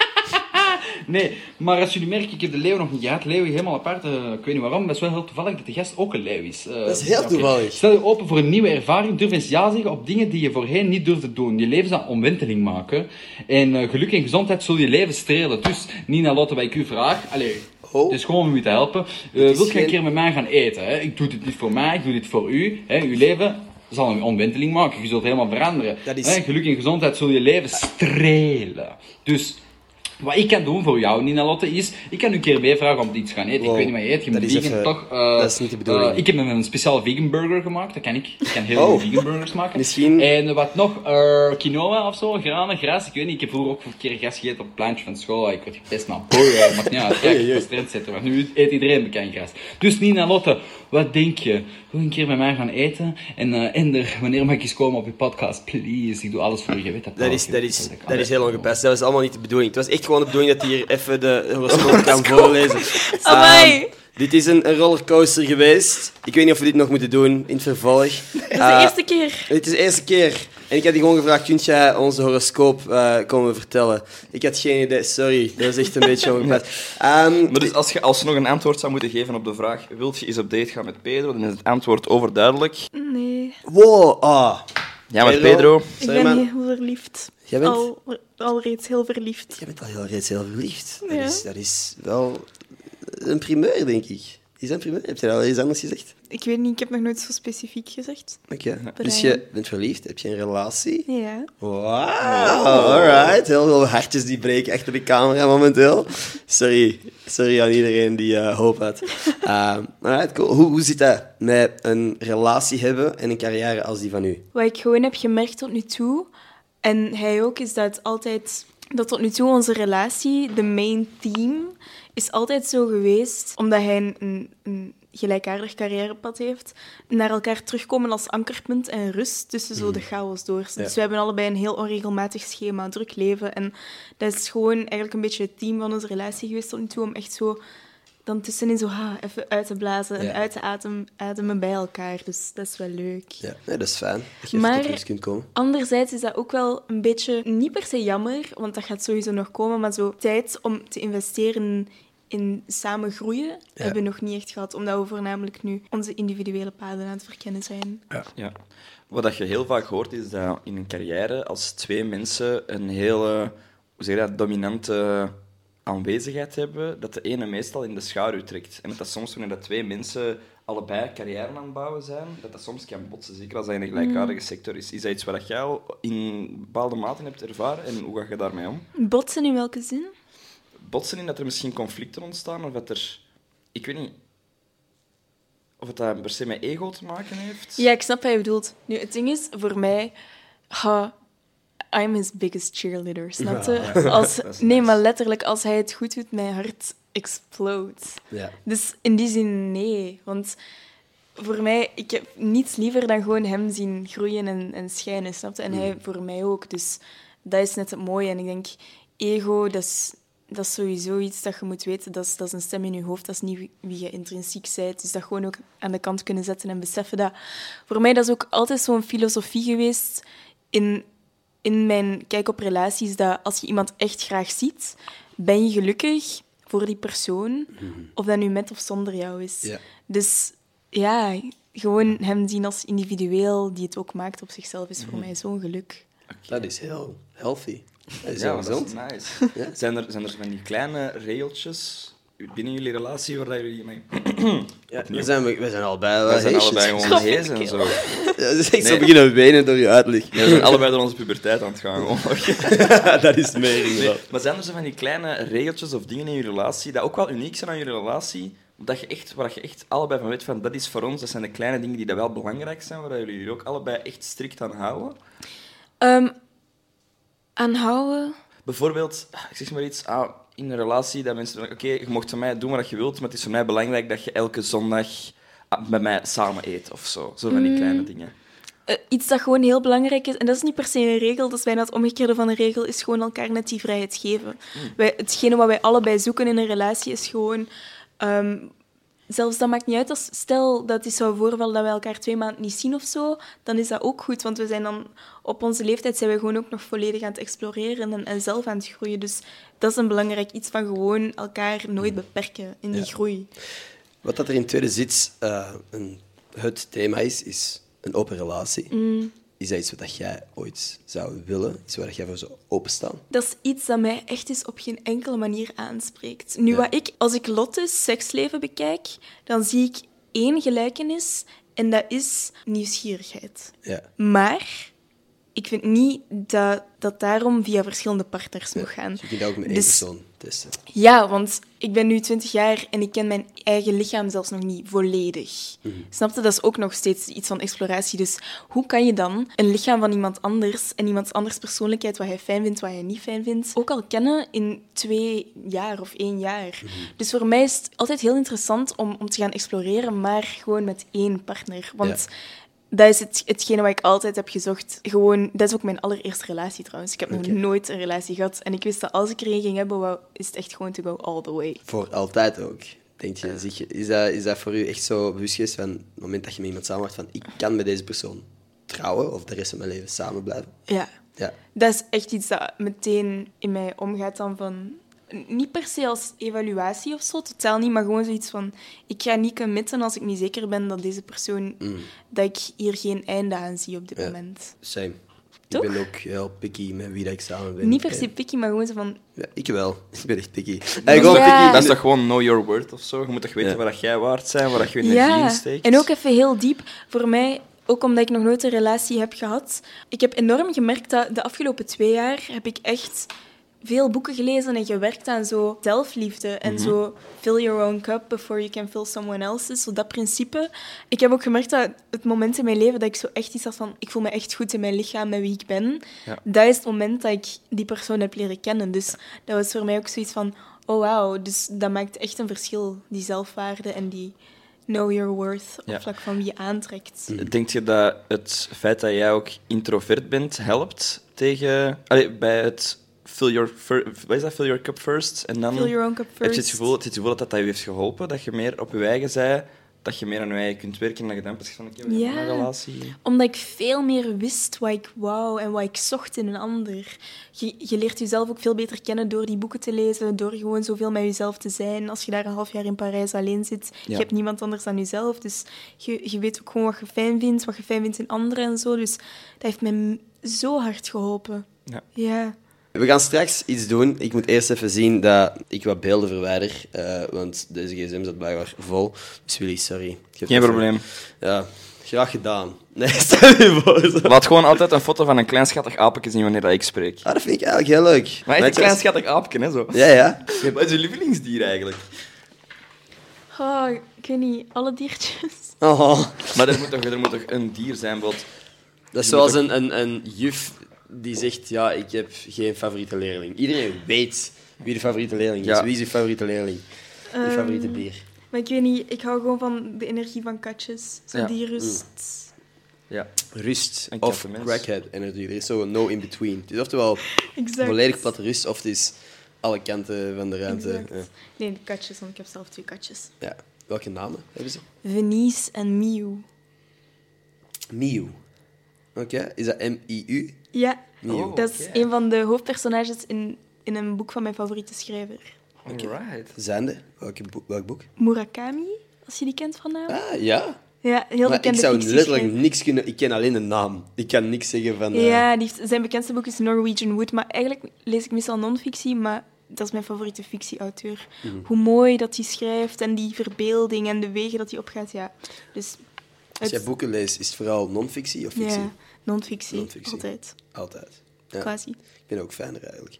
Nee, maar als jullie merken, ik heb de leeuw nog niet gehad. Leeuw helemaal apart. eh, ik weet niet waarom, maar het is wel heel toevallig dat de gast ook een leeuw is. Eh, Dat is heel toevallig. Stel je open voor een nieuwe ervaring. Durf eens ja zeggen op dingen die je voorheen niet durfde doen. Je leven zal omwenteling maken. En eh, geluk en gezondheid zullen je leven strelen. Dus, Nina Lotte, wat ik u vraag. Allee, Oh. het is gewoon om u te helpen. Uh, wilt je geen- een keer met mij gaan eten? Hè? Ik doe dit niet voor mij, ik doe dit voor u. Hè? Uw leven zal een omwenteling maken. Je zult helemaal veranderen. Dat is- Hè? Geluk en gezondheid zullen je leven strelen. Dus... Wat ik kan doen voor jou, Nina Lotte, is... Ik kan u een keer meevragen om iets te gaan eten. Wow. Ik weet niet wat je eet. Je Dat moet is vegan even- toch... eh, dat is niet de bedoeling. eh, ik heb een speciaal vegan burger gemaakt. Dat kan ik. Ik kan heel Oh. goede vegan burgers maken. Misschien- En wat nog? eh, quinoa of zo? Granen, gras. Ik weet niet. Ik heb vroeger ook een keer gras gegeten op het plantje van school. Ik werd gepest, maar boy, eh, maakt niet uit. Kijk, ik was trendsetter. Maar nu eet iedereen bekend gras. Dus Nina Lotte, wat denk je? Wil je een keer met mij gaan eten? En Ender, wanneer mag ik eens komen op je podcast? Please, ik doe alles voor je. Je weet dat is, dat, is, dat is heel ongepast. Dat was allemaal niet de bedoeling. Het was echt gewoon de bedoeling dat hij hier even de horoscoop kan voorlezen. Amai. Ehm, dit is een, rollercoaster geweest. Ik weet niet of we dit nog moeten doen in het vervolg. Dat is de Eh, eerste keer. Het is de eerste keer. En ik had die gewoon gevraagd, kunt jij onze horoscoop eh, komen vertellen? Ik had geen idee, sorry. Dat is echt een beetje ongepast. Ehm, Maar dus als je alsnog een antwoord zou moeten geven op de vraag wilt je eens op date gaan met Pedro, dan is het antwoord overduidelijk. Nee. wow, ah. Ja, met Pedro? Pedro. Ik Sorry, ben man. heel verliefd. Jij bent- Al, al reeds heel verliefd. Jij bent al heel, reeds heel verliefd. Dat, is, dat is wel een primeur, denk ik. Is dat een primeur? Heb je dat al eens anders gezegd? Ik weet niet, ik heb nog nooit zo specifiek gezegd. Oké. Dus je bent verliefd, heb je een relatie? Ja. Wauw, alright. Heel veel hartjes die breken achter de camera momenteel. Sorry, sorry aan iedereen die eh, hoop had. Ehm alright, cool. Hoe, hoe zit dat met een relatie hebben en een carrière als die van u? Wat ik gewoon heb gemerkt tot nu toe, en hij ook, is dat altijd... Dat tot nu toe onze relatie, de main theme, is altijd zo geweest, omdat hij een, een, gelijkaardig carrièrepad heeft, naar elkaar terugkomen als ankerpunt en rust tussen zo de chaos door. Dus we hebben allebei een heel onregelmatig schema, druk leven. En dat is gewoon eigenlijk een beetje het team van onze relatie geweest tot nu toe, om echt zo dan tussenin zo ha, even uit te blazen Ja. en uit te adem, ademen bij elkaar. Dus dat is wel leuk. Ja, nee, dat is fijn. Dat je Maar- even tot kunt komen. Anderzijds is dat ook wel een beetje, niet per se jammer, want dat gaat sowieso nog komen, maar zo tijd om te investeren in samen groeien hebben we nog niet echt gehad, omdat we voornamelijk nu onze individuele paden aan het verkennen zijn. Ja. Wat dat je heel vaak hoort, is dat in een carrière, als twee mensen een hele hoe zeg je dat, dominante aanwezigheid hebben, dat de ene meestal in de schaduw trekt. En dat dat soms wanneer dat twee mensen allebei carrière aan het bouwen zijn, dat dat soms kan botsen, zeker als dat in een gelijkaardige sector is. Is dat iets wat jij al in bepaalde mate hebt ervaren en hoe ga je daarmee om? Botsen in welke zin? Botsen in dat er misschien conflicten ontstaan of dat er... Ik weet niet... Of het dat per se met ego te maken heeft? Ja, ik snap wat je bedoelt. Nu, het ding is, voor mij... ha, I'm his biggest cheerleader, snap je? Als, nee, maar letterlijk, als hij het goed doet, mijn hart explodes. Ja. Dus in die zin, nee. Want voor mij, ik heb niets liever dan gewoon hem zien groeien en, en schijnen, snap je? En hij voor mij ook. Dus dat is net het mooie. En ik denk, ego, dat is, dat is sowieso iets dat je moet weten. Dat is, dat is een stem in je hoofd, dat is niet wie, wie je intrinsiek bent. Dus dat gewoon ook aan de kant kunnen zetten en beseffen dat... Voor mij dat is ook altijd zo'n filosofie geweest in, in mijn kijk op relaties, dat als je iemand echt graag ziet, ben je gelukkig voor die persoon, of dat nu met of zonder jou is. Ja. Dus ja, gewoon hem zien als individueel die het ook maakt op zichzelf, is voor mij zo'n geluk. Dat is heel healthy. Dat is Ja, heel maar dat is gezond. nice. Zijn, er, zijn er van die kleine regeltjes binnen jullie relatie waar jullie mee... Ja, we, zijn, we zijn allebei wel Wij zijn heesjes. allebei gewoon hees en zo. Ja, dat is echt zo Nee. beginnen wenen door je uitleg. We zijn allebei door onze puberteit aan het gaan. Gewoon. dat is meer inderdaad. Maar zijn er zo van die kleine regeltjes of dingen in je relatie dat ook wel uniek zijn aan je relatie, dat je echt, waar je echt allebei van weet van dat is voor ons, dat zijn de kleine dingen die dat wel belangrijk zijn, waar jullie jullie ook allebei echt strikt aan houden? Ehm, aanhouden? Bijvoorbeeld, ik zeg maar iets, ah, in een relatie dat mensen zeggen, oké, je mocht van mij doen wat je wilt, maar het is voor mij belangrijk dat je elke zondag ah, met mij samen eet of zo. Zo van die kleine dingen. Eh, iets dat gewoon heel belangrijk is, en dat is niet per se een regel, dat is bijna het omgekeerde van een regel, is gewoon elkaar net die vrijheid geven. Wij, hetgene wat wij allebei zoeken in een relatie is gewoon... ehm, zelfs dat maakt niet uit als... Stel dat het zou voorvallen dat wij elkaar twee maanden niet zien of zo, dan is dat ook goed, want we zijn dan... Op onze leeftijd zijn we gewoon ook nog volledig aan het exploreren en, en zelf aan het groeien. Dus dat is een belangrijk iets van gewoon elkaar nooit beperken in die Ja. groei. Wat dat er in tweede zit eh, een, het thema is, is een open relatie. Is dat iets wat jij ooit zou willen? Iets waar jij voor zou openstaan? Dat is iets dat mij echt eens op geen enkele manier aanspreekt. Nu, wat ik, als ik Lotte's seksleven bekijk, dan zie ik één gelijkenis en dat is nieuwsgierigheid. Ja. Maar ik vind niet dat dat daarom via verschillende partners moet gaan. Dus je kunt dat ook met één Dus- persoon testen. Ja, want ik ben nu 20 jaar en ik ken mijn eigen lichaam zelfs nog niet volledig. Snap je? Dat is ook nog steeds iets van exploratie. Dus hoe kan je dan een lichaam van iemand anders en iemands anders persoonlijkheid, wat hij fijn vindt, wat hij niet fijn vindt, ook al kennen in twee jaar of één jaar? Dus voor mij is het altijd heel interessant om, om te gaan exploreren, maar gewoon met één partner. Want dat is het, hetgene wat ik altijd heb gezocht. Gewoon, dat is ook mijn allereerste relatie trouwens. Ik heb nog nooit een relatie gehad. En ik wist dat als ik er een ging hebben, wou, is het echt gewoon to go all the way. Voor altijd ook. Denk je, is, dat, is dat voor u echt zo bewust geweest van het moment dat je met iemand samen wordt van ik kan met deze persoon trouwen of de rest van mijn leven samen blijven? Ja. Ja. Dat is echt iets dat meteen in mij omgaat dan van... Niet per se als evaluatie of zo, totaal niet, maar gewoon zoiets van... Ik ga niet committen als ik niet zeker ben dat deze persoon... Dat ik hier geen einde aan zie op dit Ja. moment. Same. Toch? Ik ben ook heel picky met wie dat ik samen ben. Niet per se picky, maar gewoon zo van... Ja, ik wel. Ik ben echt picky. Dat is, Ja. dat is toch gewoon know your worth of zo? Je moet toch weten Ja. waar dat jij waard bent, waar dat je energie in Ja, steekt? en ook even heel diep. Voor mij, ook omdat ik nog nooit een relatie heb gehad, ik heb enorm gemerkt dat de afgelopen twee jaar heb ik echt veel boeken gelezen en gewerkt aan zo zelfliefde en zo fill your own cup before you can fill someone else's, zo dat principe. Ik heb ook gemerkt dat het moment in mijn leven dat ik zo echt iets had van ik voel me echt goed in mijn lichaam met wie ik ben, Ja. dat is het moment dat ik die persoon heb leren kennen. Dus dat was voor mij ook zoiets van oh wauw, dus dat maakt echt een verschil, die zelfwaarde en die know your worth op Ja. vlak van wie je aantrekt. Denk je dat het feit dat jij ook introvert bent helpt tegen... Allee, bij het fill your, wat is dat? Fill your cup first. En dan Fill your own cup heb je het first. gevoel, het gevoel dat dat je heeft geholpen, dat je meer op je eigen zij, dat je meer aan je eigen kunt werken en dat je dan pas van hebben Ja. een relatie. Omdat ik veel meer wist wat ik wou en wat ik zocht in een ander. Je, je leert jezelf ook veel beter kennen door die boeken te lezen, door gewoon zoveel met jezelf te zijn. Als je daar een half jaar in Parijs alleen zit, Ja. je hebt niemand anders dan jezelf. Dus je, je weet ook gewoon wat je fijn vindt, wat je fijn vindt in anderen en zo. Dus dat heeft mij zo hard geholpen. Ja. Ja. We gaan straks iets doen. Ik moet eerst even zien dat ik wat beelden verwijder. eh, want deze gsm zat blijkbaar vol. Dus Willy, sorry. Geen even- probleem. Ja, graag gedaan. Nee, stel je voor. zo. Laat gewoon altijd een foto van een klein schattig aapje zien wanneer dat ik spreek. Ah, dat vind ik eigenlijk heel leuk. Maar echt een Weet je klein wat- schattig aapje, hè, zo. Ja, ja. Wat is je lievelingsdier eigenlijk? Oh, ik weet niet, alle diertjes. Oh, Maar er moet toch, er moet toch een dier zijn, wat... dat is zoals een, een, een juf die zegt, ja, ik heb geen favoriete leerling. Iedereen weet wie de favoriete leerling is. Ja. Wie is je favoriete leerling? Je Ehm, favoriete bier. Maar ik weet niet, ik hou gewoon van de energie van katjes. Zo Ja. die rust. Ja. Rust of crackhead energy. Er is zo een no in between. Het is oftewel Exact. volledig platte rust of het is alle kanten van de ruimte. Ja. Nee, de katjes, want ik heb zelf twee katjes. Ja. Welke namen hebben ze? Venice en Miu. Miu. Oké, is dat M-I-U? Ja, Miu. dat is een van de hoofdpersonages in, in een boek van mijn favoriete schrijver. Alright. Zijnde? Welke boek, welk boek? Murakami, als je die kent van naam. Ah, ja. Ja, heel Maar ik zou letterlijk niks kunnen... Ik ken alleen de naam. Ik kan niks zeggen van... eh, Ja, die heeft- zijn bekendste boek is Norwegian Wood. Maar eigenlijk lees ik meestal non-fictie, maar dat is mijn favoriete fictieauteur. Mhm. Hoe mooi dat hij schrijft en die verbeelding en de wegen dat hij opgaat. Ja. Dus Als jij boeken leest, is het vooral non-fictie of fictie? Ja, non-fictie. Non-fictie. Altijd. Altijd. Ja. Quasi. Ik ben ook fijner eigenlijk.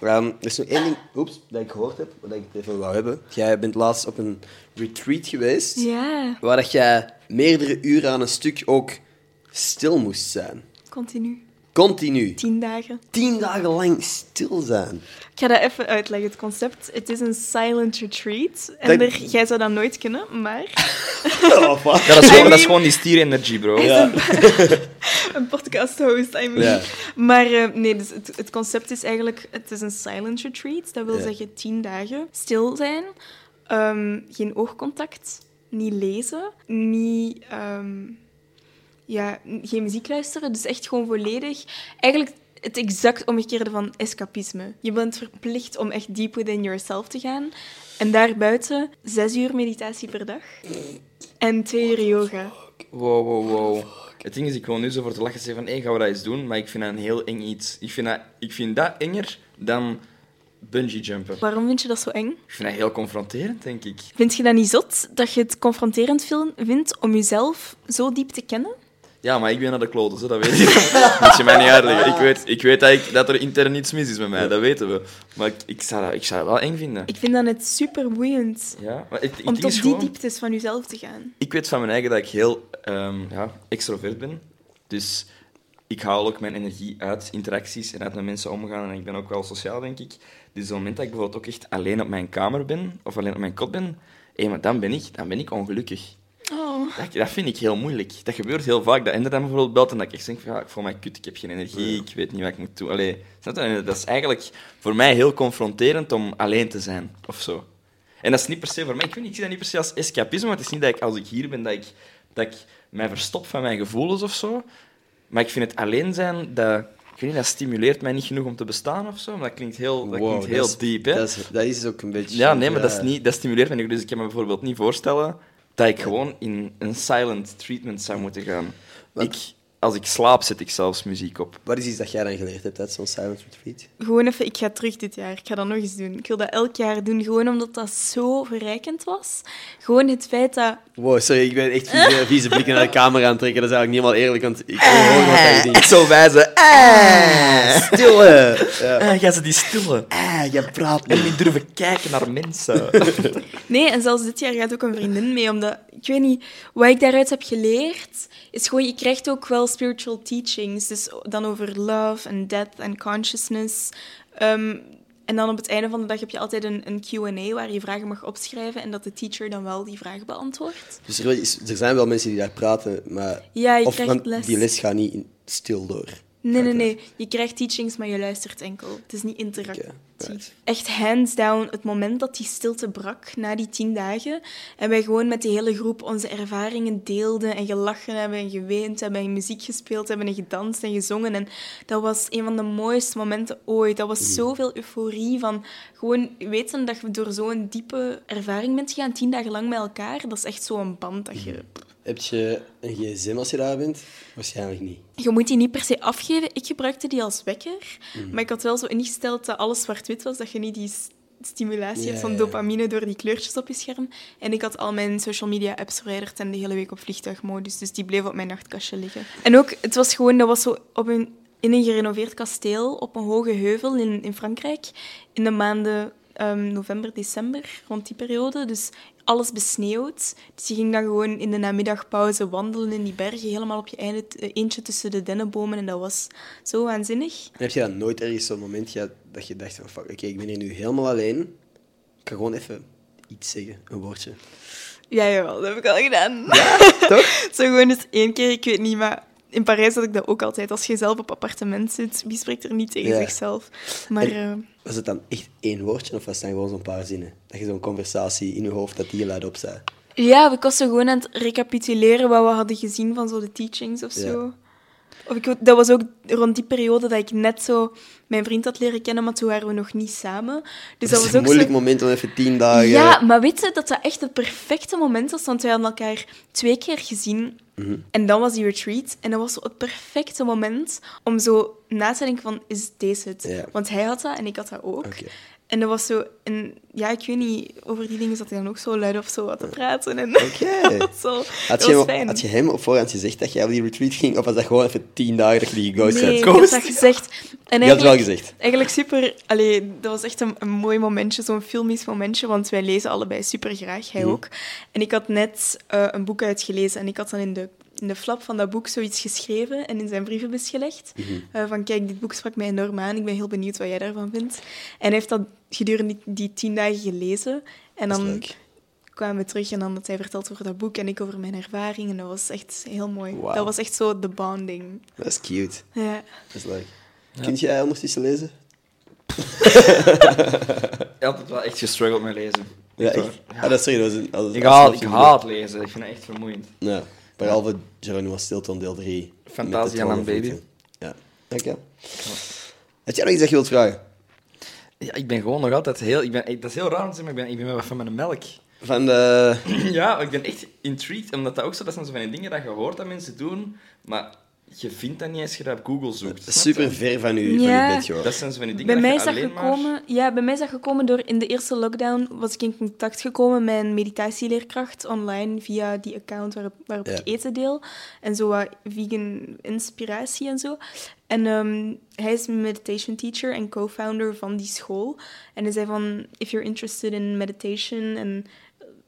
Ehm, er is nog één ding oeps, dat ik gehoord heb, wat ik het even wou hebben. Jij bent laatst op een retreat geweest, Ja, waar dat jij meerdere uren aan een stuk ook stil moest zijn. continu. Continu. Tien dagen. Tien dagen lang stil zijn. Ik ga dat even uitleggen, het concept. Het is een silent retreat. En Dat- er, jij zou dat nooit kunnen, maar Oh. Ja, dat is gewoon, I dat is gewoon die stierenergie, bro. Ja. een podcast host, I mean. Ja. Maar eh, nee, dus het, het concept is eigenlijk, het is een silent retreat. Dat wil Ja. zeggen tien dagen stil zijn, ehm, geen oogcontact, niet lezen, niet, ehm, ja, geen muziek luisteren. Dus echt gewoon volledig, eigenlijk het exact omgekeerde van escapisme. Je bent verplicht om echt deep within yourself te gaan. En daarbuiten zes uur meditatie per dag en twee uur yoga. Wow, wow, wow. Het ding is, ik wil nu zo voor te lachen zeggen van, hé, gaan we dat eens doen? Maar ik vind dat een heel eng iets. Ik vind dat, ik vind dat enger dan bungee jumpen. Waarom vind je dat zo eng? Ik vind dat heel confronterend, denk ik. Vind je dat niet zot dat je het confronterend vindt om jezelf zo diep te kennen? Ja, maar ik ben naar de kloten, hè, dat weet ik. Moet je mij niet uitleggen. Ik weet, ik weet dat, ik, dat er intern iets mis is met mij, dat weten we. Maar ik, ik, zou, dat, ik zou dat wel eng vinden. Ik vind dat net super boeiend Ja, maar het, het om tot is die gewoon- dieptes van jezelf te gaan. Ik weet van mijn eigen dat ik heel ehm, ja, extrovert ben. Dus ik haal ook mijn energie uit interacties en uit met mensen omgaan. En ik ben ook wel sociaal, denk ik. Dus op het moment dat ik bijvoorbeeld ook echt alleen op mijn kamer ben, of alleen op mijn kot ben, hé, maar dan ben ik, dan ben ik ongelukkig. Oh. Dat, dat vind ik heel moeilijk. Dat gebeurt heel vaak. Dat Ender dan bijvoorbeeld belt en dat ik echt denk van, ja, ik voel mij kut, ik heb geen energie, ik weet niet wat ik moet doen. Allee, snap je? En dat is eigenlijk voor mij heel confronterend om alleen te zijn, of zo. En dat is niet per se voor mij, ik, weet niet, ik zie dat niet per se als escapisme, maar het is niet dat ik, als ik hier ben, dat ik, dat ik mij verstop van mijn gevoelens of zo. Maar ik vind het alleen zijn, dat, ik weet niet, dat stimuleert mij niet genoeg om te bestaan of zo. Maar dat klinkt heel, dat Wow, klinkt heel is- diep, hè? Dat is, dat is ook een beetje... Ja, nee, maar dat, is niet, dat stimuleert mij niet. Dus ik kan me bijvoorbeeld niet voorstellen dat ik gewoon in een silent treatment zou moeten gaan. Ik, als ik slaap, zet ik zelfs muziek op. Wat is iets dat jij dan geleerd hebt uit zo'n silent retreat? Gewoon even, ik ga terug dit jaar. Ik ga dat nog eens doen. Ik wil dat elk jaar doen, gewoon omdat dat zo verrijkend was. Gewoon het feit dat... Wow, sorry, ik ben echt vieze, vieze blikken naar de camera aan het trekken. Dat is eigenlijk niet helemaal eerlijk, want ik hoor wat jij denkt. zo wijzen. Ah, stille. Ja. Ah, ga ze die stille. Ah, jij praat En niet. durven kijken naar mensen. Nee, en zelfs dit jaar gaat ook een vriendin mee, omdat... Ik weet niet, wat ik daaruit heb geleerd, is gewoon... Je krijgt ook wel spiritual teachings, dus dan over love en death en consciousness. Ehm, en dan op het einde van de dag heb je altijd een, een Q&A waar je vragen mag opschrijven en dat de teacher dan wel die vraag beantwoordt. Dus er, is- er zijn wel mensen die daar praten, maar... Ja, je of, krijgt want les. Die les gaat niet in- stil door. Nee, nee, nee. Je krijgt teachings, maar je luistert enkel. Het is niet interactief. Echt hands down, het moment dat die stilte brak, na die tien dagen, en wij gewoon met de hele groep onze ervaringen deelden en gelachen hebben en geweend hebben en muziek gespeeld hebben en gedanst en gezongen. En dat was een van de mooiste momenten ooit. Dat was zoveel euforie van gewoon weten dat je door zo'n diepe ervaring bent gegaan, tien dagen lang met elkaar. Dat is echt zo'n band dat je... Heb je een gsm als je daar bent? Waarschijnlijk niet. Je moet die niet per se afgeven. Ik gebruikte die als wekker. Maar ik had wel zo ingesteld dat alles zwart-wit was, dat je niet die stimulatie Ja, hebt van ja. dopamine door die kleurtjes op je scherm. En ik had al mijn social media apps verwijderd en de hele week op vliegtuigmodus. Dus die bleven op mijn nachtkastje liggen. En ook, het was gewoon, dat was zo op een, in een gerenoveerd kasteel op een hoge heuvel in, in Frankrijk. In de maanden ehm, november, december, rond die periode. Dus alles besneeuwd. Dus je ging dan gewoon in de namiddagpauze wandelen in die bergen, helemaal op je einde, eh, eentje tussen de dennenbomen. En dat was zo waanzinnig. En heb je dan nooit ergens zo'n moment gehad dat je dacht van, fuck, oké, ik ben hier nu helemaal alleen. Ik kan gewoon even iets zeggen, een woordje. Ja, jawel, dat heb ik al gedaan. Toch? Zo gewoon eens één keer, ik weet niet, maar in Parijs had ik dat ook altijd. Als je zelf op appartement zit, wie spreekt er niet tegen Ja. zichzelf? Maar En- eh, Was het dan echt één woordje of was het dan gewoon zo'n paar zinnen? Dat je zo'n conversatie in je hoofd, dat die luid op zei. ja, we kosten gewoon aan het recapituleren wat we hadden gezien van zo de teachings of zo. Ik, dat was ook rond die periode dat ik net zo mijn vriend had leren kennen, maar toen waren we nog niet samen. Dus dat, was een ook moeilijk zo... moment om even tien dagen... Ja, maar weet je dat dat echt het perfecte moment was? Want wij hadden elkaar twee keer gezien. Mhm. En dan was die retreat. En dat was zo het perfecte moment om zo na te denken van, is deze het? Ja. Want hij had dat en ik had dat ook. En dat was zo... En ja, ik weet niet, over die dingen zat hij dan ook zo luid of zo wat te praten. En zo... Had, je, fijn. had je hem op voorhand gezegd dat jij op die retreat ging? Of was dat gewoon even tien dagen dat je die Nee, had? ik heb dat gezegd. En Je had het wel eigenlijk- gezegd. Eigenlijk super... Allee, dat was echt een, een mooi momentje, zo'n filmisch momentje, want wij lezen allebei super graag, hij Mhm. ook. En ik had net eh, een boek uitgelezen en ik had dan in de, in de flap van dat boek zoiets geschreven en in zijn brievenbus gelegd. Mhm. Eh, van, kijk, dit boek sprak mij enorm aan, ik ben heel benieuwd wat jij daarvan vindt. En hij heeft dat gedurende die, die tien dagen gelezen. En dan kwamen we terug en dan had hij verteld over dat boek en ik over mijn ervaring. En dat was echt heel mooi. Dat was echt zo de bonding. Dat is cute. Ja. Dat is leuk. Kun jij ondertussen lezen? Ik heb altijd wel echt gestruggeld met lezen. Ja, Echt. Ah, dat is een- Ik haat, ik je haat lezen. Ik vind het echt vermoeiend. Ja, behalve Geronimo Stilton deel 3. Fantasieland, baby. Ja, oké. Had jij nog iets dat je wilt vragen? Ja, ik ben gewoon nog altijd heel... Ik ben, dat is heel raar om te zeggen, maar ik ben, ik ben van mijn melk. Van de... Ja, ik ben echt intrigued, omdat dat ook zo... Dat zijn zo van die dingen dat je hoort dat mensen doen, maar je vindt dat niet als je dat op Google zoekt. je? Super ver van u, van Ja. bed, joh. Dat zijn zo van die dingen Bij mij is je dat maar... gekomen, ja, bij mij is dat gekomen door in de eerste lockdown was ik in contact gekomen met een meditatieleerkracht online via die account waarop, waarop Ja. ik eten deel. En zo wat vegan inspiratie en zo. En ehm, hij is meditation teacher en co-founder van die school. En hij zei van, if you're interested in meditation and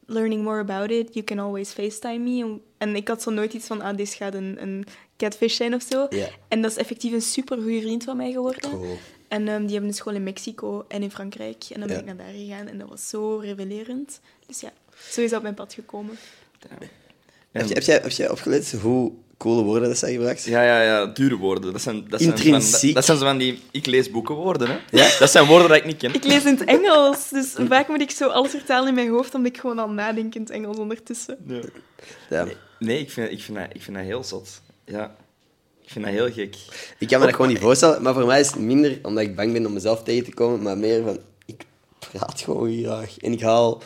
learning more about it, you can always FaceTime me. En, ik had zo nooit iets van, ah, deze gaat een, een catfish zijn of zo. En dat is effectief een super goede vriend van mij geworden. Cool. En ehm, die hebben een school in Mexico en in Frankrijk. En dan ben ik naar daar gegaan en dat was zo revelerend. Dus ja, zo is dat op mijn pad gekomen. En- Heb, je, heb, jij, heb jij opgelet hoe coole woorden dat zij gebruikt? Ja, ja, ja, dure woorden. Dat zijn, dat zijn, zo van, Intrinsiek. dat, dat zijn zo van die ik lees boeken woorden. Hè? Ja? Dat zijn woorden dat ik niet ken. Ik lees in het Engels, dus vaak moet ik zo alles vertalen in mijn hoofd, omdat ik gewoon al nadenk in het Engels ondertussen. Ja. Ja. Nee, ik vind, ik, vind dat, ik vind dat heel zot. Ja. Ik vind dat heel gek. Ik kan me dat gewoon niet voorstellen, maar voor mij is het minder omdat ik bang ben om mezelf tegen te komen, maar meer van, ik praat gewoon graag. En ik haal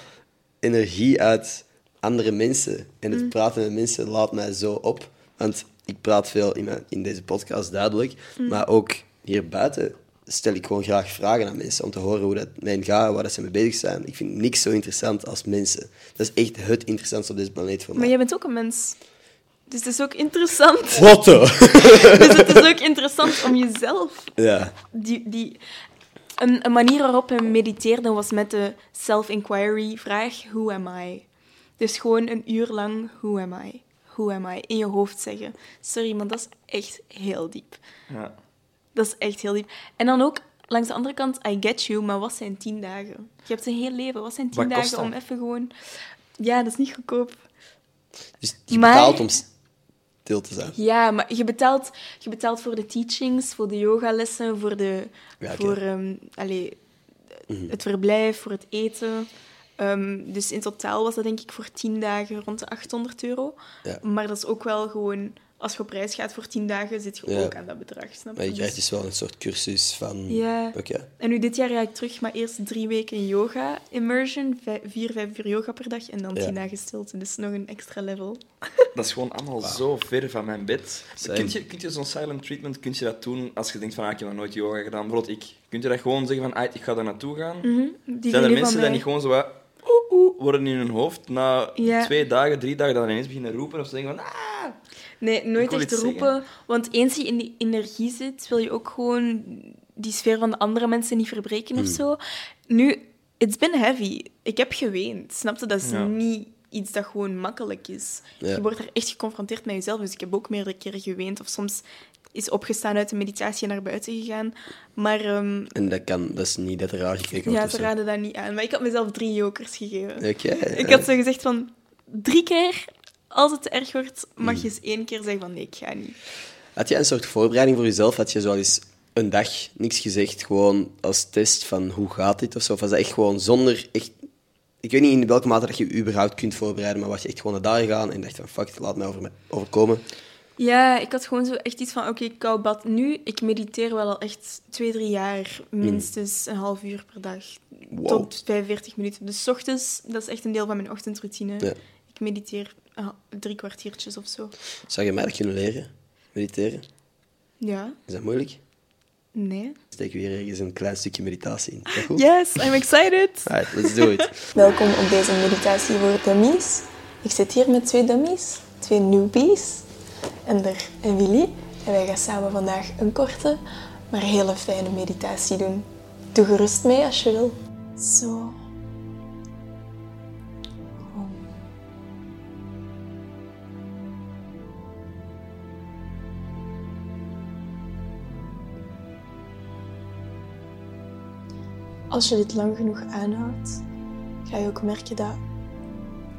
energie uit andere mensen. En het praten met mensen laat mij zo op. Want ik praat veel in, mijn, in deze podcast, duidelijk. Maar ook hier buiten stel ik gewoon graag vragen aan mensen om te horen hoe dat met hen gaat, waar dat ze mee bezig zijn. Ik vind niks zo interessant als mensen. Dat is echt het interessantste op deze planeet voor Maar mij. jij bent ook een mens. Dus het is ook interessant. The? Dus het is ook interessant om jezelf ja. die, die, een, een manier waarop hij mediteerde was met de self-inquiry vraag, who am I? Dus gewoon een uur lang, who am I? Who am I? In je hoofd zeggen. Sorry, maar dat is echt heel diep. Ja. Dat is echt heel diep. En dan ook, langs de andere kant, I get you, maar wat zijn tien dagen? Je hebt een heel leven. Wat zijn tien Wat dagen om even gewoon... Ja, dat is niet goedkoop. Dus je Maar- betaalt om stil te zijn. Ja, maar je betaalt, je betaalt voor de teachings, voor de yogalessen, voor, de, Ja, voor Mhm. het verblijf, voor het eten. Ehm, dus in totaal was dat denk ik voor tien dagen rond de 800 euro. Ja. Maar dat is ook wel gewoon als je op reis gaat voor tien dagen, zit je Ja. ook aan dat bedrag, snap Maar je? je krijgt Dus- dus wel een soort cursus van... Ja. Oké. En nu dit jaar ga ik terug, maar eerst drie weken yoga immersion, vier, vijf uur yoga per dag en dan Ja. tien dagen stilte. Dus nog een extra level. Dat is gewoon allemaal zo ver van mijn bed. Kun je, kun je zo'n silent treatment kun je dat doen als je denkt van ah, ik heb nog nooit yoga gedaan? Bijvoorbeeld ik. Kun je dat gewoon zeggen van ah, ik ga daar naartoe gaan? Die Zijn er mensen die niet gewoon zo wat worden in hun hoofd na Ja. twee dagen, drie dagen dan ineens beginnen roepen of ze denken van ah, Nee, nooit echt roepen. Want eens je in die energie zit, wil je ook gewoon die sfeer van de andere mensen niet verbreken Hmm. of zo. Nu, it's been heavy. Ik heb geweend. Snap je? Dat is Ja. niet iets dat gewoon makkelijk is. Ja. Je wordt er echt geconfronteerd met jezelf. Dus ik heb ook meerdere keren geweend. Of soms is opgestaan uit de meditatie en naar buiten gegaan. Maar ehm, En dat kan, dat is niet dat raar gekeken ja, ze raden dat niet aan. Maar ik had mezelf drie jokers gegeven. Oké. Ik had zo gezegd van, drie keer, als het te erg wordt, mag Hmm. je eens één keer zeggen van, nee, ik ga niet. Had je een soort voorbereiding voor jezelf? Had je zo eens een dag niks gezegd, gewoon als test van hoe gaat dit of zo? Of was dat echt gewoon zonder echt... Ik weet niet in welke mate dat je je überhaupt kunt voorbereiden, maar was je echt gewoon naar daar gegaan en dacht van fuck, laat mij over me overkomen. Ja, ik had gewoon zo echt iets van, oké, koud bad. Nu, ik mediteer wel al echt twee, drie jaar. Minstens een half uur per dag. Wow. Tot 45 minuten. Dus 's ochtends, dat is echt een deel van mijn ochtendroutine. Ja. Ik mediteer ah, drie kwartiertjes of zo. Zou je mij dat kunnen leren? Mediteren? Ja, Is dat moeilijk? nee. Steken we hier ergens een klein stukje meditatie in. Goed? Yes, I'm excited. Alright, let's do it. Welkom op deze meditatie voor dummies. Ik zit hier met twee dummies, twee newbies, Ender en Willy. En wij gaan samen vandaag een korte, maar hele fijne meditatie doen. Doe gerust mee als je wil. Zo. Als je dit lang genoeg aanhoudt, ga je ook merken dat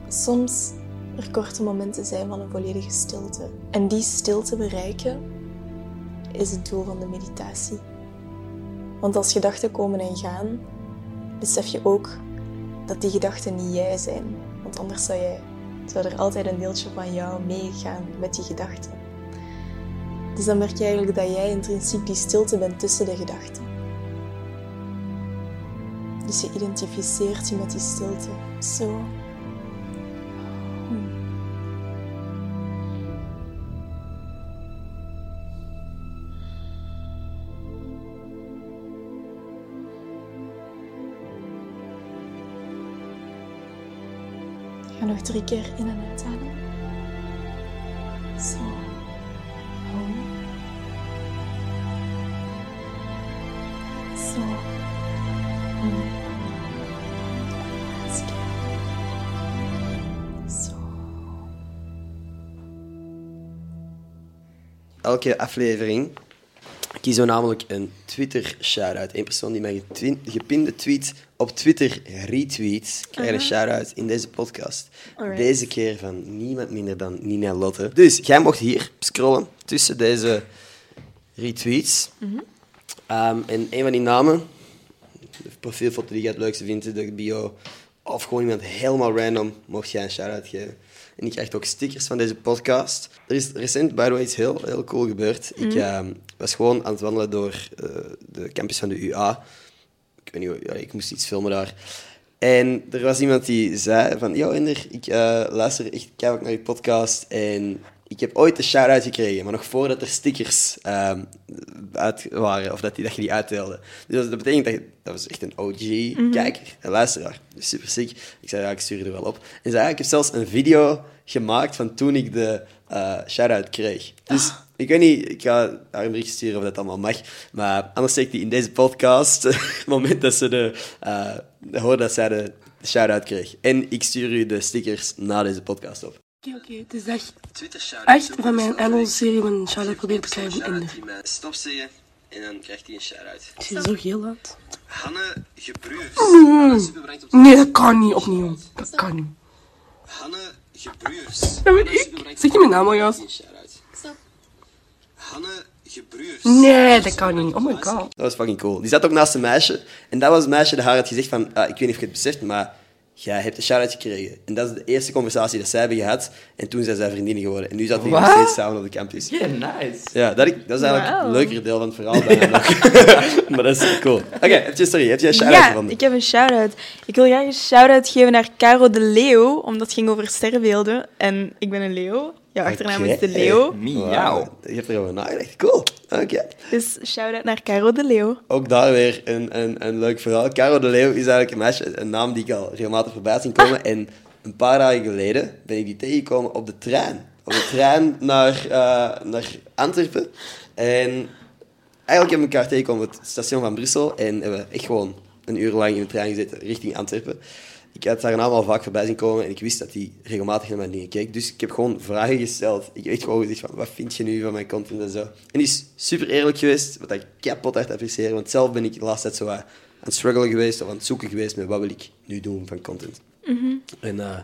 soms er korte momenten zijn van een volledige stilte. En die stilte bereiken is het doel van de meditatie. Want als gedachten komen en gaan, besef je ook dat die gedachten niet jij zijn. Want anders zou, jij, zou er altijd een deeltje van jou meegaan met die gedachten. Dus dan merk je eigenlijk dat jij intrinsiek die stilte bent tussen de gedachten. Dus je identificeert je met die stilte. Zo. Hmm. Ga nog drie keer in en Elke aflevering kiezen we namelijk een Twitter-shout-out. Eén persoon die mijn gepinde tweet op Twitter retweet, krijgt een shout-out in deze podcast. Alright. Deze keer van niemand minder dan Nina Lotte. Dus jij mocht hier scrollen tussen deze retweets. Ehm, en een van die namen, de profielfoto die je het leukste vindt, de bio, of gewoon iemand helemaal random, mocht jij een shout-out geven. En je krijgt ook stickers van deze podcast. Er is recent, by the way, iets heel, heel cool gebeurd. Ik ehm, was gewoon aan het wandelen door eh, de campus van de UA. Ik weet niet, hoe- ja, ik moest iets filmen daar. En er was iemand die zei van... Yo, Ender, ik eh, luister echt keihard naar je podcast en ik heb ooit een shout-out gekregen, maar nog voordat er stickers ehm, uit waren, of dat, die, dat je die uitdeelde. Dus dat, dat betekent dat je, dat was echt een OG-kijker, een luisteraar. Dus super sick. Ik zei, ja, ik stuur je er wel op. En zei, ja, ik heb zelfs een video gemaakt van toen ik de eh shout-out kreeg. Dus ik weet niet, ik ga haar een sturen of dat allemaal mag. Maar anders steekt die in deze podcast, het moment dat ze de, hoorde dat zij de shout-out kreeg. En ik stuur u de stickers na deze podcast op. Oké, oké. Het is echt, echt van mijn Engelse-serie van een shout-out probeer te in de... mij stop zeggen en dan krijgt hij een shout-out. Het er zo geel uit. Hanne Gebruurs. Nee, dat kan niet, opnieuw. Dat kan niet. Hanne Gebruurs. Dat weet ik. Zeg je mijn naam al juist? Een. Hanne Gebruurs. Nee, dat kan niet. Oh my god. Dat was fucking cool. Die zat ook naast een meisje. En dat was het meisje dat haar had gezegd van... ah, ik weet niet of je het beseft, maar jij hebt een shout-out gekregen. En dat is de eerste conversatie dat zij hebben gehad. En toen zijn zij vriendinnen geworden. En nu zaten die nog steeds samen op de campus. Yeah, nice. Ja, dat, dat is eigenlijk Wauw. het leukere deel van het verhaal nog. maar dat is cool. Oké, heb je, sorry, heb je een shout-out Ja, gevonden? ik heb een shout-out. Ik wil graag een shout-out geven naar Caro de Leeuw, omdat het ging over sterrenbeelden. En ik ben een leeuw. Jouw achternaam is de. Leeuw. Miauw. Wauw, Je hebt erover nagedacht. Cool. Oké. Dus shout-out naar Caro de Leeuw. Ook daar weer een, een, een leuk verhaal. Caro de Leeuw is eigenlijk een meisje, een naam die ik al regelmatig voorbij zien komen. En een paar dagen geleden ben ik die tegengekomen op de trein. Op de trein naar, eh, naar Antwerpen. En eigenlijk hebben we elkaar tegengekomen op het station van Brussel. En hebben we echt gewoon een uur lang in de trein gezeten richting Antwerpen. Ik had haar naam al vaak voorbij zien komen en ik wist dat hij regelmatig naar mijn dingen keek. Dus ik heb gewoon vragen gesteld. Ik heb echt gewoon gezegd van, wat vind je nu van mijn content en zo. En die is super eerlijk geweest, wat ik kapot hard apprecieer. Want zelf ben ik de laatste tijd zo aan het struggelen geweest of aan het zoeken geweest met wat wil ik nu doen van content. En eh,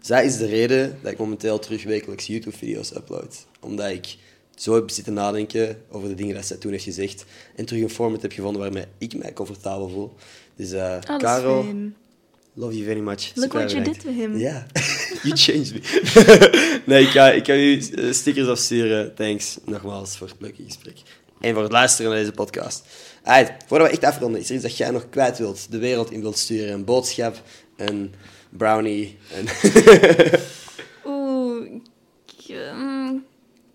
zij is de reden dat ik momenteel terug wekelijks YouTube-video's upload. Omdat ik zo heb zitten nadenken over de dingen dat zij toen heeft gezegd. En terug een format heb gevonden waarmee ik mij comfortabel voel. Dus fijn. Love you very much. Look Super what you did to him. Ja, you changed me. nee, ik ga, ik ga u eh, stickers afsturen. Thanks nogmaals voor het leuke gesprek. En voor het luisteren naar deze podcast. Alright, voordat we echt afronden, is er iets dat jij nog kwijt wilt, de wereld in wilt sturen? Een boodschap, een brownie, een... Oeh. ik, mm,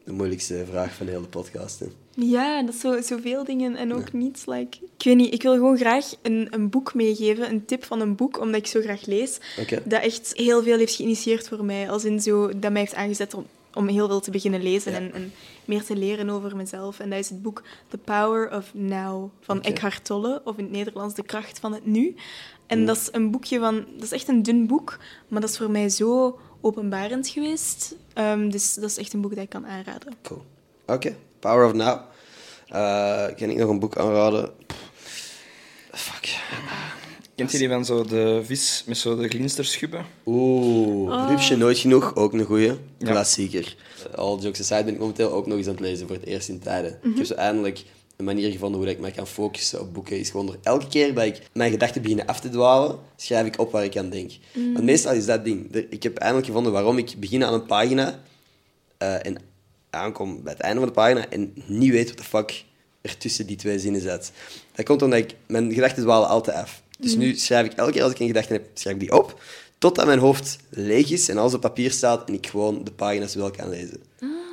de moeilijkste vraag van de hele podcast. Hè. Ja, dat is zo, zoveel dingen en ook niets. Like, ik weet niet, ik wil gewoon graag een, een boek meegeven, een tip van een boek, omdat ik zo graag lees. Dat echt heel veel heeft geïnitieerd voor mij. Als in zo, dat mij heeft aangezet om, om heel veel te beginnen lezen Ja. en, en meer te leren over mezelf. En dat is het boek The Power of Now van. Eckhart Tolle, of in het Nederlands De Kracht van het Nu. En dat is een boekje van... Dat is echt een dun boek, maar dat is voor mij zo openbarend geweest. Ehm, dus dat is echt een boek dat ik kan aanraden. Cool. Oké, Power of Now. Eh, kan ik nog een boek aanraden? Pff, Fuck. Kent je die van zo de vis met zo de glinsterschubben? Oeh, Oh. Rupsje Nooit Genoeg, ook een goeie. Ja. Klassieker. Uh, All jokes aside ben ik momenteel ook nog eens aan het lezen voor het eerst in tijden. Ik heb zo eindelijk een manier gevonden hoe ik mij kan focussen op boeken. Is gewoon door elke keer dat ik mijn gedachten beginnen af te dwalen, schrijf ik op waar ik aan denk. Want meestal is dat ding. Ik heb eindelijk gevonden waarom ik begin aan een pagina eh, en aankom bij het einde van de pagina en niet weet wat de fuck er tussen die twee zinnen zit. Dat komt omdat ik... Mijn gedachten dwalen altijd af. Dus nu schrijf ik elke keer als ik een gedachte heb, schrijf ik die op, totdat mijn hoofd leeg is en alles op papier staat en ik gewoon de pagina's wel kan lezen.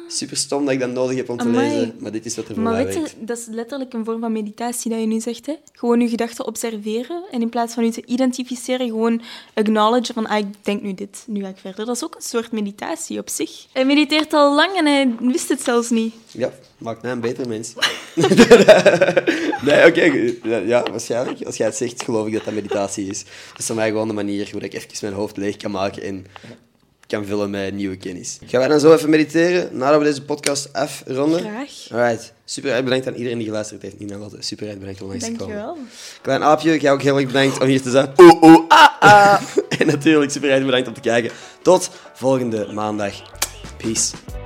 Super stom dat ik dat nodig heb om te Amai. lezen, maar dit is wat er voor Maar mij weet je, dat is letterlijk een vorm van meditatie dat je nu zegt. Hè? Gewoon je gedachten observeren en in plaats van je te identificeren, gewoon acknowledgen van ah, ik denk nu dit, nu ga ik verder. Dat is ook een soort meditatie op zich. Hij mediteert al lang en hij wist het zelfs niet. Ja, maakt mij een beter mens. nee, oké. Ja, waarschijnlijk. Als jij het zegt, geloof ik dat dat meditatie is. Dat is voor mij gewoon de manier hoe ik even mijn hoofd leeg kan maken en kan vullen met nieuwe kennis. Gaan wij dan zo even mediteren, nadat we deze podcast afronden? Graag. Alright. Super erg bedankt aan iedereen die geluisterd heeft. Nina Lotte, super erg bedankt om langs te komen. Dankjewel. Klein aapje, jij ook heel erg bedankt om hier te zijn. Oeh, oeh, ah, ah. en natuurlijk super erg bedankt om te kijken. Tot volgende maandag. Peace.